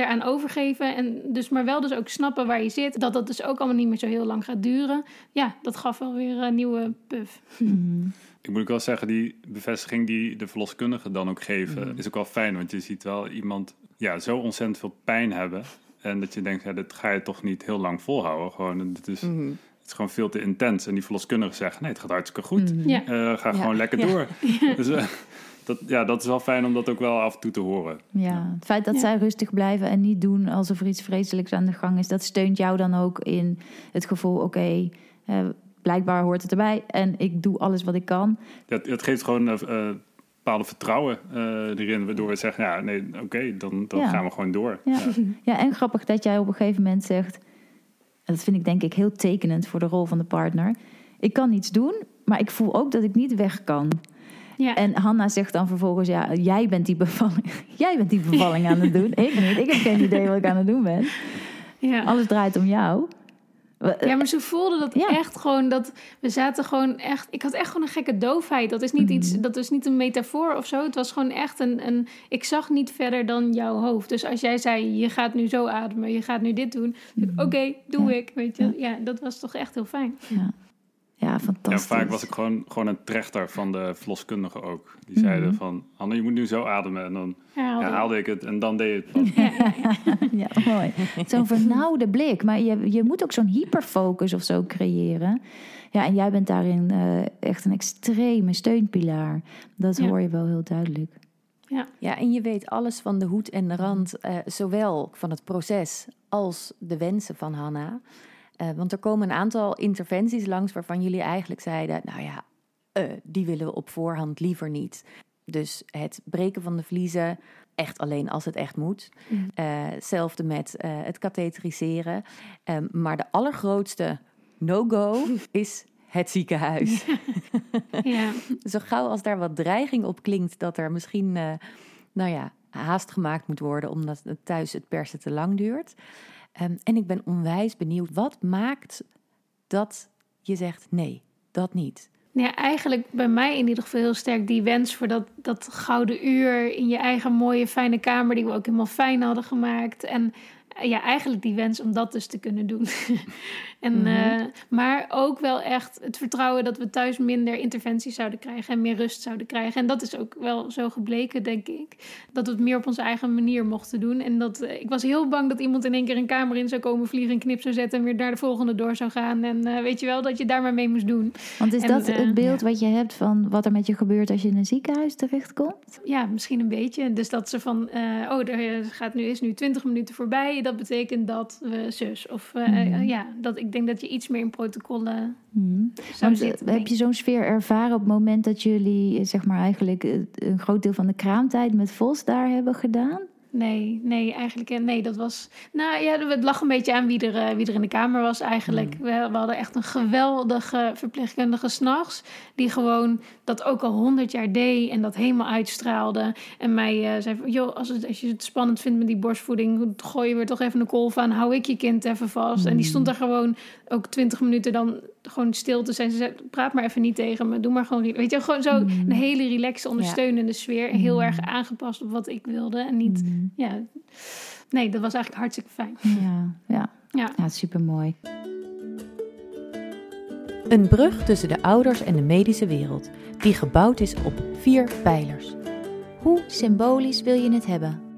daaraan overgeven. En dus, maar wel dus ook snappen waar je zit. Dat dat dus ook allemaal niet meer zo heel lang gaat duren. Ja, dat gaf wel weer een nieuwe puff. Ik moet ook wel zeggen, die bevestiging die de verloskundige dan ook geven, is ook wel fijn. Want je ziet wel iemand ja, zo ontzettend veel pijn hebben. En dat je denkt, ja, dit ga je toch niet heel lang volhouden. Gewoon, het, is, het is gewoon veel te intens. En die verloskundige zegt, nee, het gaat hartstikke goed. Ja. Eh, ga Ja. gewoon lekker Ja. door. *laughs* Dus, eh, dat, ja, dat is wel fijn om dat ook wel af en toe te horen. Ja, het feit dat Ja. zij rustig blijven en niet doen alsof er iets vreselijks aan de gang is, dat steunt jou dan ook in het gevoel: oké, eh, blijkbaar hoort het erbij en ik doe alles wat ik kan. Het, het geeft gewoon een uh, bepaalde vertrouwen eh, erin, waardoor we zeggen, ja, nee, oké, dan, dan Ja. gaan we gewoon door. Ja. *laughs* ja, en grappig dat jij op een gegeven moment zegt, en dat vind ik denk ik heel tekenend voor de rol van de partner: ik kan niets doen, maar ik voel ook dat ik niet weg kan. Ja. En Hanna zegt dan vervolgens: Ja, jij bent die bevalling, *laughs* jij bent die bevalling aan het doen. Ik niet. Ik heb geen idee wat ik aan het doen ben. ja. Alles draait om jou. Ja, maar ze voelden dat Ja. echt gewoon dat we zaten gewoon echt. Ik had echt gewoon een gekke doofheid. Dat is niet iets, Mhm. dat is niet een metafoor of zo. Het was gewoon echt een, een. Ik zag niet verder dan jouw hoofd. Dus als jij zei, je gaat nu zo ademen, je gaat nu dit doen. Oké, doe Mhm. Ja. ik. Weet je, ja. dat was toch echt heel fijn. Ja, ja Ja, fantastisch. vaak was ik gewoon, gewoon een trechter van de verloskundige ook. Die Mhm. zeiden van, Hanne, je moet nu zo ademen. En dan Herhaalde. ja, haalde ik het en dan deed je het pas. *laughs* Ja, mooi. Zo'n vernauwde blik. Maar je, je moet ook zo'n hyperfocus of zo creëren. Ja, en jij bent daarin eh, echt een extreme steunpilaar. Dat Ja. hoor je wel heel duidelijk. Ja, en je weet alles van de hoed en de rand, eh, zowel van het proces als de wensen van Hanna. Eh, want er komen een aantal interventies langs waarvan jullie eigenlijk zeiden, nou ja, eh, die willen we op voorhand liever niet. Dus het breken van de vliezen, echt alleen als het echt moet. Eh, Hetzelfde met eh, het katheteriseren. Ehm, maar de allergrootste no-go *laughs* is het ziekenhuis. *laughs* Ja. Zo gauw als daar wat dreiging op klinkt dat er misschien, nou ja, haast gemaakt moet worden omdat het thuis het persen te lang duurt. Ehm, en ik ben onwijs benieuwd, wat maakt dat je zegt nee, dat niet? Ja, eigenlijk bij mij in ieder geval heel sterk die wens voor dat, dat gouden uur in je eigen mooie fijne kamer die we ook helemaal fijn hadden gemaakt. En eh, ja, eigenlijk die wens om dat dus te kunnen doen. *laughs* en, eh, maar ook wel echt het vertrouwen dat we thuis minder interventies zouden krijgen en meer rust zouden krijgen. En dat is ook wel zo gebleken, denk ik. Dat we het meer op onze eigen manier mochten doen. En dat eh, ik was heel bang dat iemand in één keer een kamer in zou komen, vliegen, een knip zou zetten en weer naar de volgende door zou gaan. En eh, weet je wel, dat je daar maar mee moest doen. Want is En, dat het beeld wat je hebt van wat er met je gebeurt als je in een ziekenhuis terechtkomt? Ja, misschien een beetje. Dus dat ze van, oh, er gaat nu, is nu 20 minuten voorbij. Dat betekent dat we zus. Of Mhm. ja, dat, ik denk dat je iets meer in protocollen Hmm. zou Want, zitten. eh, heb je zo'n sfeer ervaren op het moment dat jullie, eh, zeg maar eigenlijk, eh, een groot deel van de kraamtijd met Vos daar hebben gedaan? Nee, nee, eigenlijk eh, nee, dat was... Nou ja, het lag een beetje aan wie er, eh, wie er in de kamer was eigenlijk. We, we hadden echt een geweldige verpleegkundige s'nachts... die gewoon dat ook al honderd jaar deed en dat helemaal uitstraalde. En mij eh, zei van, joh, als, het, als je het spannend vindt met die borstvoeding... gooi je weer toch even een kolf aan, hou ik je kind even vast. En die stond daar gewoon ook twintig minuten dan gewoon stil te zijn. Ze zei, praat maar even niet tegen me, doe maar gewoon... Weet je, gewoon zo een hele relaxe, ondersteunende sfeer. Heel erg aangepast op wat ik wilde en niet... Ja, nee, dat was eigenlijk hartstikke fijn. Ja, ja. Ja. ja super mooi. Een brug tussen de ouders en de medische wereld, die gebouwd is op vier pijlers. Hoe symbolisch wil je het hebben?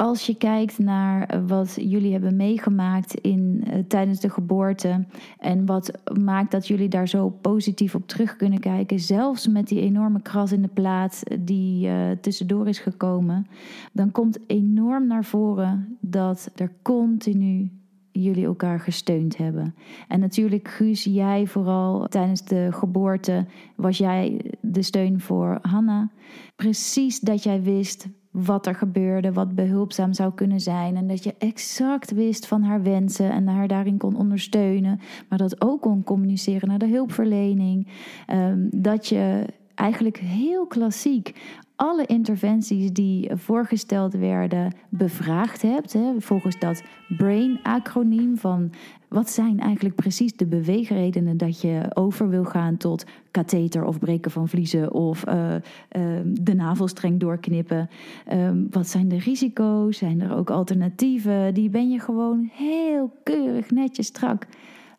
Als je kijkt naar eh, wat jullie hebben meegemaakt in, eh, tijdens de geboorte en wat maakt dat jullie daar zo positief op terug kunnen kijken, zelfs met die enorme kras in de plaat die eh, tussendoor is gekomen, dan komt enorm naar voren dat er continu jullie elkaar gesteund hebben. En natuurlijk, Guus, jij vooral tijdens de geboorte was jij de steun voor Hanna. Precies dat jij wist wat er gebeurde, wat behulpzaam zou kunnen zijn. En dat je exact wist van haar wensen en haar daarin kon ondersteunen. Maar dat ook kon communiceren naar de hulpverlening. Ehm, dat je eigenlijk heel klassiek alle interventies die voorgesteld werden bevraagd hebt. Hè, volgens dat BRAIN-acroniem van wat zijn eigenlijk precies de beweegredenen dat je over wil gaan tot katheter of breken van vliezen of eh, eh, de navelstreng doorknippen. Ehm, wat zijn de risico's? Zijn er ook alternatieven? Die ben je gewoon heel keurig, netjes, strak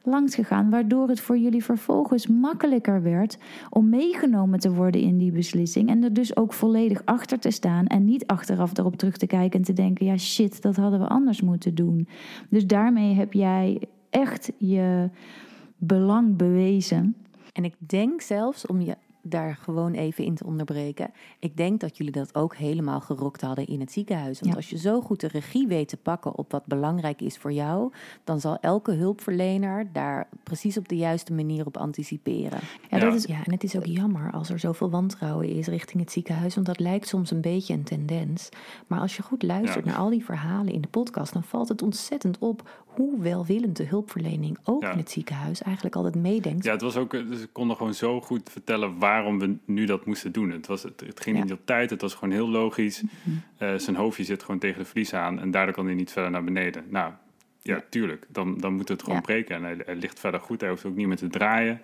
langs gegaan, waardoor het voor jullie vervolgens makkelijker werd om meegenomen te worden in die beslissing en er dus ook volledig achter te staan en niet achteraf erop terug te kijken en te denken, ja shit, dat hadden we anders moeten doen. Dus daarmee heb jij echt je belang bewezen. En ik denk zelfs om je daar gewoon even in te onderbreken. Ik denk dat jullie dat ook helemaal gerokt hadden in het ziekenhuis. Want Ja. als je zo goed de regie weet te pakken op wat belangrijk is voor jou, dan zal elke hulpverlener daar precies op de juiste manier op anticiperen. Ja, Ja. dat is, Ja, en het is ook jammer als er zoveel wantrouwen is richting het ziekenhuis, want dat lijkt soms een beetje een tendens. Maar als je goed luistert Ja. naar al die verhalen in de podcast, dan valt het ontzettend op hoe welwillend de hulpverlening ook Ja. in het ziekenhuis eigenlijk altijd meedenkt. Ja, het was ook, dus ze konden gewoon zo goed vertellen waarom we nu dat moesten doen. Het, was, het, het ging Ja. niet op tijd, het was gewoon heel logisch. Eh, zijn hoofdje zit gewoon tegen de vlies aan en daardoor kan hij niet verder naar beneden. Nou, ja, tuurlijk, dan, dan moet het gewoon Ja. breken. En hij, hij ligt verder goed, hij hoeft ook niet meer te draaien.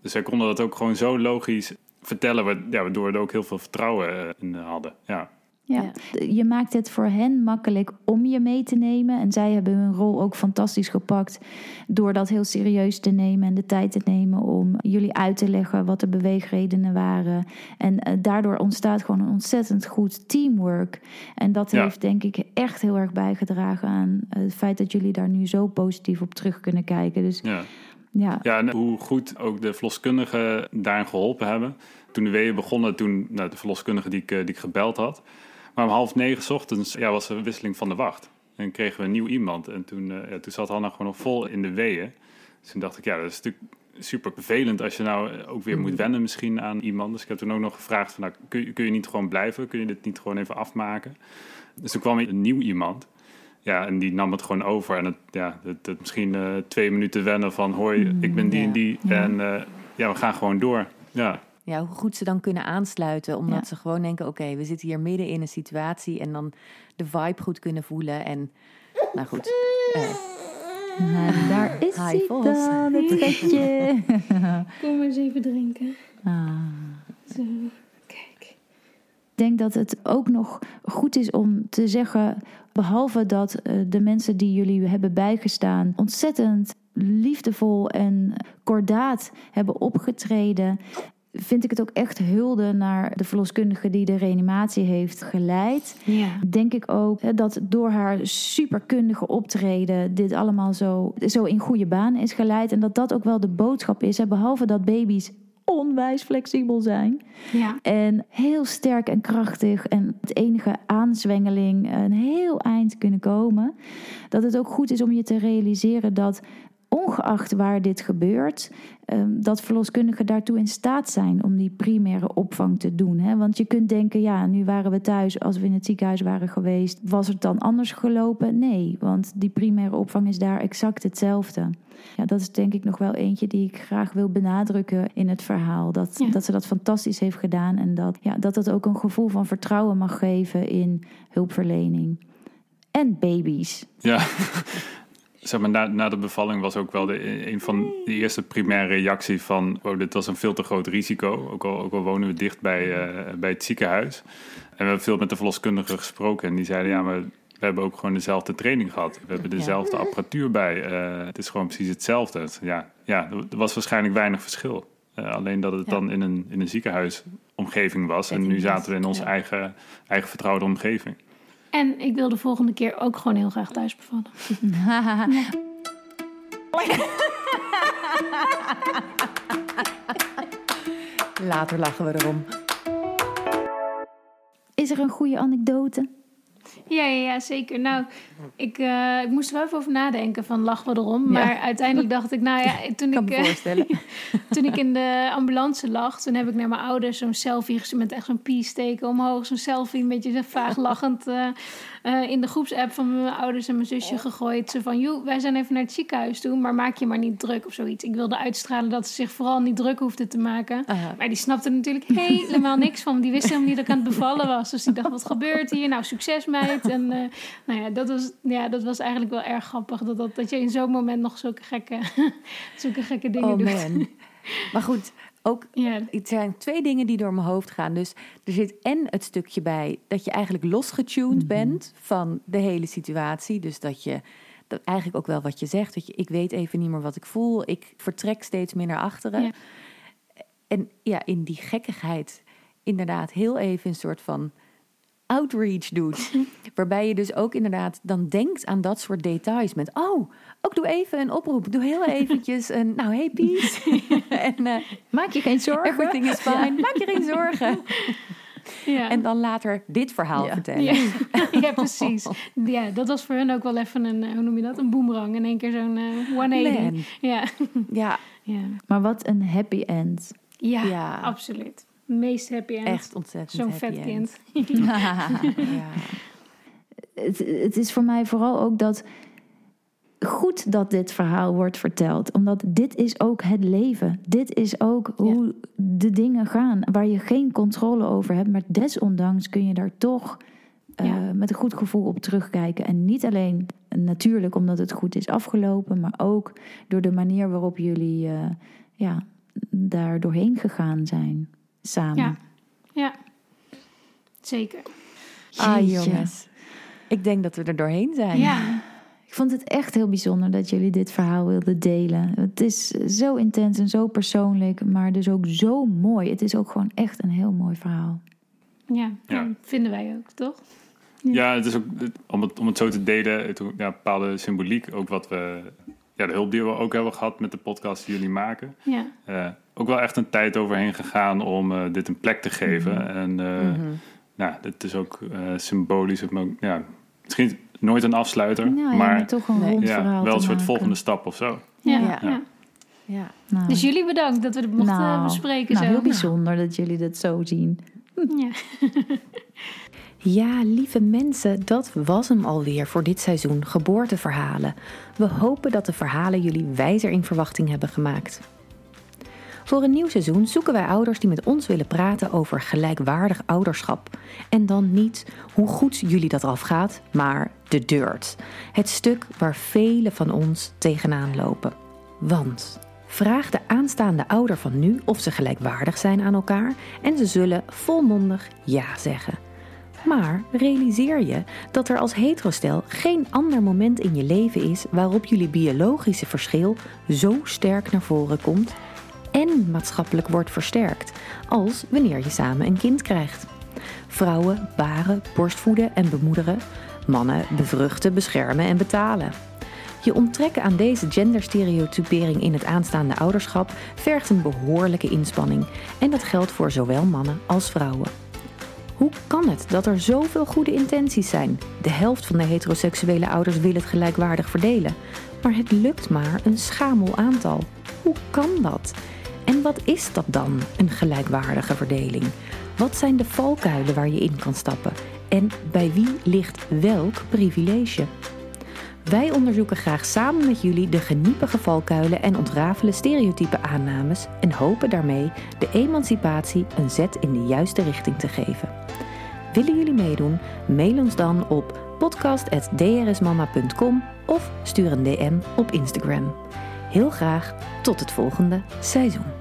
Dus zij konden dat ook gewoon zo logisch vertellen, waardoor we er ook heel veel vertrouwen eh, in hadden. Ja. Ja. Je maakt het voor hen makkelijk om je mee te nemen. En zij hebben hun rol ook fantastisch gepakt. Door dat heel serieus te nemen en de tijd te nemen om jullie uit te leggen wat de beweegredenen waren. En eh, daardoor ontstaat gewoon een ontzettend goed teamwork. En dat Ja. heeft denk ik echt heel erg bijgedragen aan het feit dat jullie daar nu zo positief op terug kunnen kijken. Dus Ja. ja, Ja, en hoe goed ook de verloskundigen daarin geholpen hebben. Toen de weeën begonnen, toen nou, de verloskundige die ik, eh, die ik gebeld had. Maar om half negen 's ochtends ja, was er een wisseling van de wacht. En kregen we een nieuw iemand. En toen, eh, ja, toen zat Hanna gewoon nog vol in de weeën. Dus toen dacht ik, ja, dat is natuurlijk super vervelend als je nou eh, ook weer moet wennen misschien aan iemand. Dus ik heb toen ook nog gevraagd van, nou, kun, je- kun je niet gewoon blijven? Kun je dit niet gewoon even afmaken? Dus toen kwam een nieuw iemand. Ja, en die nam het gewoon over. En het, ja, het, het misschien eh, twee minuten wennen van... hoi, ik ben die en die. En eh, ja, we gaan gewoon door. Ja, Ja, hoe goed ze dan kunnen aansluiten, omdat Ja. ze gewoon denken: oké, we zitten hier midden in een situatie en dan de vibe goed kunnen voelen. En nou goed, eh, en daar is Hi, hij dan, het. *laughs* *laughs* Kom eens even drinken. Ah. Zo, kijk. Ik denk dat het ook nog goed is om te zeggen, behalve dat eh, de mensen die jullie hebben bijgestaan ontzettend liefdevol en kordaat hebben opgetreden, vind ik het ook echt hulde naar de verloskundige die de reanimatie heeft geleid. Ja. Denk ik ook dat door haar superkundige optreden dit allemaal zo, zo in goede baan is geleid. En dat dat ook wel de boodschap is. Hè, behalve dat baby's onwijs flexibel zijn. Ja. En heel sterk en krachtig en het enige aanzwengeling een heel eind kunnen komen. Dat het ook goed is om je te realiseren dat ongeacht waar dit gebeurt, ehm, dat verloskundigen daartoe in staat zijn om die primaire opvang te doen. Hè? Want je kunt denken, ja, nu waren we thuis, als we in het ziekenhuis waren geweest, was het dan anders gelopen? Nee, want die primaire opvang is daar exact hetzelfde. Ja, dat is denk ik nog wel eentje die ik graag wil benadrukken in het verhaal. Dat, Ja. dat ze dat fantastisch heeft gedaan en dat, ja, dat het ook een gevoel van vertrouwen mag geven in hulpverlening. En baby's. *laughs* *laughs* ja. Zeg maar, na, na de bevalling was ook wel de, een van de eerste primaire reactie van... Oh, dit was een veel te groot risico. Ook al, ook al wonen we dicht bij, eh, bij het ziekenhuis. En we hebben veel met de verloskundigen gesproken. En die zeiden, ja, maar we hebben ook gewoon dezelfde training gehad. We hebben dezelfde apparatuur bij. Eh, het is gewoon precies hetzelfde. Ja, ja, er was waarschijnlijk weinig verschil. Eh, alleen dat het Ja. dan in een, in een ziekenhuisomgeving was. En nu zaten we in onze ja. eigen, eigen vertrouwde omgeving. En ik wil de volgende keer ook gewoon heel graag thuis bevallen. later lachen we erom. Is er een goede anekdote? Ja, ja, ja zeker. Nou, ik, eh, ik moest er wel even over nadenken van lachen we erom. Maar uiteindelijk dacht ik, nou ja, *laughs* toen ik, eh, *laughs* toen ik in de ambulance lag, toen heb ik naar mijn ouders zo'n selfie gestuurd met echt zo'n pie-steken omhoog. Zo'n selfie, een beetje vaag lachend eh, eh, in de groepsapp van mijn ouders en mijn zusje gegooid. Zo van, joh, wij zijn even naar het ziekenhuis toe, maar maak je maar niet druk of zoiets. Ik wilde uitstralen dat ze zich vooral niet druk hoefden te maken. Maar die snapte er natuurlijk *laughs* helemaal niks van. Die wist helemaal niet dat ik aan het bevallen was. Dus die dacht, wat gebeurt hier? Nou, succes meid. En eh, nou ja dat, was, ja, dat was eigenlijk wel erg grappig. Dat, dat, dat je in zo'n moment nog zulke gekke, *laughs* zulke gekke dingen Oh doet. man. *laughs* Maar goed, ook Ja, het zijn twee dingen die door mijn hoofd gaan. Dus er zit en het stukje bij dat je eigenlijk losgetuned bent van de hele situatie. Dus dat je dat eigenlijk ook wel wat je zegt. Dat je, ik weet even niet meer wat ik voel. Ik vertrek steeds meer naar achteren. Ja. En ja, in die gekkigheid inderdaad heel even een soort van outreach doet. *laughs* Waarbij je dus ook inderdaad dan denkt aan dat soort details. Met, oh, ook doe even een oproep. Doe heel eventjes een, nou, hey peace. *laughs* en eh, Maak je geen zorgen. everything is fine. Maak je geen zorgen. Ja. En dan later dit verhaal Ja. vertellen. ja. *laughs* ja, precies. Ja, dat was voor hun ook wel even een, eh, hoe noem je dat? Een boemerang. In één keer zo'n eh 180. Man. Ja. Ja, Ja. Maar wat een happy end. Ja, Ja. absoluut. Meest happy end. echt ontzettend Zo'n happy vet end. kind. *laughs* *laughs* ja. Het, het is voor mij vooral ook dat goed dat dit verhaal wordt verteld. Omdat dit is ook het leven. Dit is ook hoe de dingen gaan. Waar je geen controle over hebt. Maar desondanks kun je daar toch eh, met een goed gevoel op terugkijken. En niet alleen natuurlijk omdat het goed is afgelopen. Maar ook door de manier waarop jullie eh, ja, daar doorheen gegaan zijn. Samen. Ja. Ja. Zeker. Ah, Jeetje. jongens. Ik denk dat we er doorheen zijn. Ja. Ik vond het echt heel bijzonder dat jullie dit verhaal wilden delen. Het is zo intens en zo persoonlijk, maar dus ook zo mooi. Het is ook gewoon echt een heel mooi verhaal. Ja, vinden wij ook, toch? Ja, het is ook, om, het, om het zo te delen, het, ja, bepaalde symboliek. Ook wat we, ja, de hulp die we ook hebben gehad met de podcast die jullie maken. Ja. Eh, ook wel echt een tijd overheen gegaan om eh, dit een plek te geven. En eh, Mhm. nou, dit is ook eh, symbolisch. Maar, ook, ja, misschien nooit een afsluiter, Ja, ja, maar toch een nee. ja, wel een soort maken. volgende stap of zo. Ja. Ja. ja. Ja. Nou, Dus jullie bedankt dat we het mochten nou, bespreken. nou, zo. heel bijzonder dat jullie dat zo zien. Ja. *laughs* Ja, lieve mensen, dat was hem alweer voor dit seizoen Geboorteverhalen. We hopen dat de verhalen jullie wijzer in verwachting hebben gemaakt. Voor een nieuw seizoen zoeken wij ouders die met ons willen praten over gelijkwaardig ouderschap. En dan niet hoe goed jullie dat afgaat, maar de dirt. Het stuk waar velen van ons tegenaan lopen. Want vraag de aanstaande ouder van nu of ze gelijkwaardig zijn aan elkaar en ze zullen volmondig ja zeggen. Maar realiseer je dat er als heterostel geen ander moment in je leven is waarop jullie biologische verschil zo sterk naar voren komt en maatschappelijk wordt versterkt als wanneer je samen een kind krijgt. Vrouwen baren, borstvoeden en bemoederen, mannen bevruchten, beschermen en betalen. Je onttrekken aan deze genderstereotypering in het aanstaande ouderschap vergt een behoorlijke inspanning en dat geldt voor zowel mannen als vrouwen. Hoe kan het dat er zoveel goede intenties zijn? De helft van de heteroseksuele ouders wil het gelijkwaardig verdelen. Maar het lukt maar een schamel aantal. Hoe kan dat? En wat is dat dan, een gelijkwaardige verdeling? Wat zijn de valkuilen waar je in kan stappen? En bij wie ligt welk privilege? Wij onderzoeken graag samen met jullie de geniepige valkuilen en ontrafelen stereotype aannames en hopen daarmee de emancipatie een zet in de juiste richting te geven. Willen jullie meedoen? Mail ons dan op podcast.drsmama.com of stuur een DM op Instagram. Heel graag tot het volgende seizoen.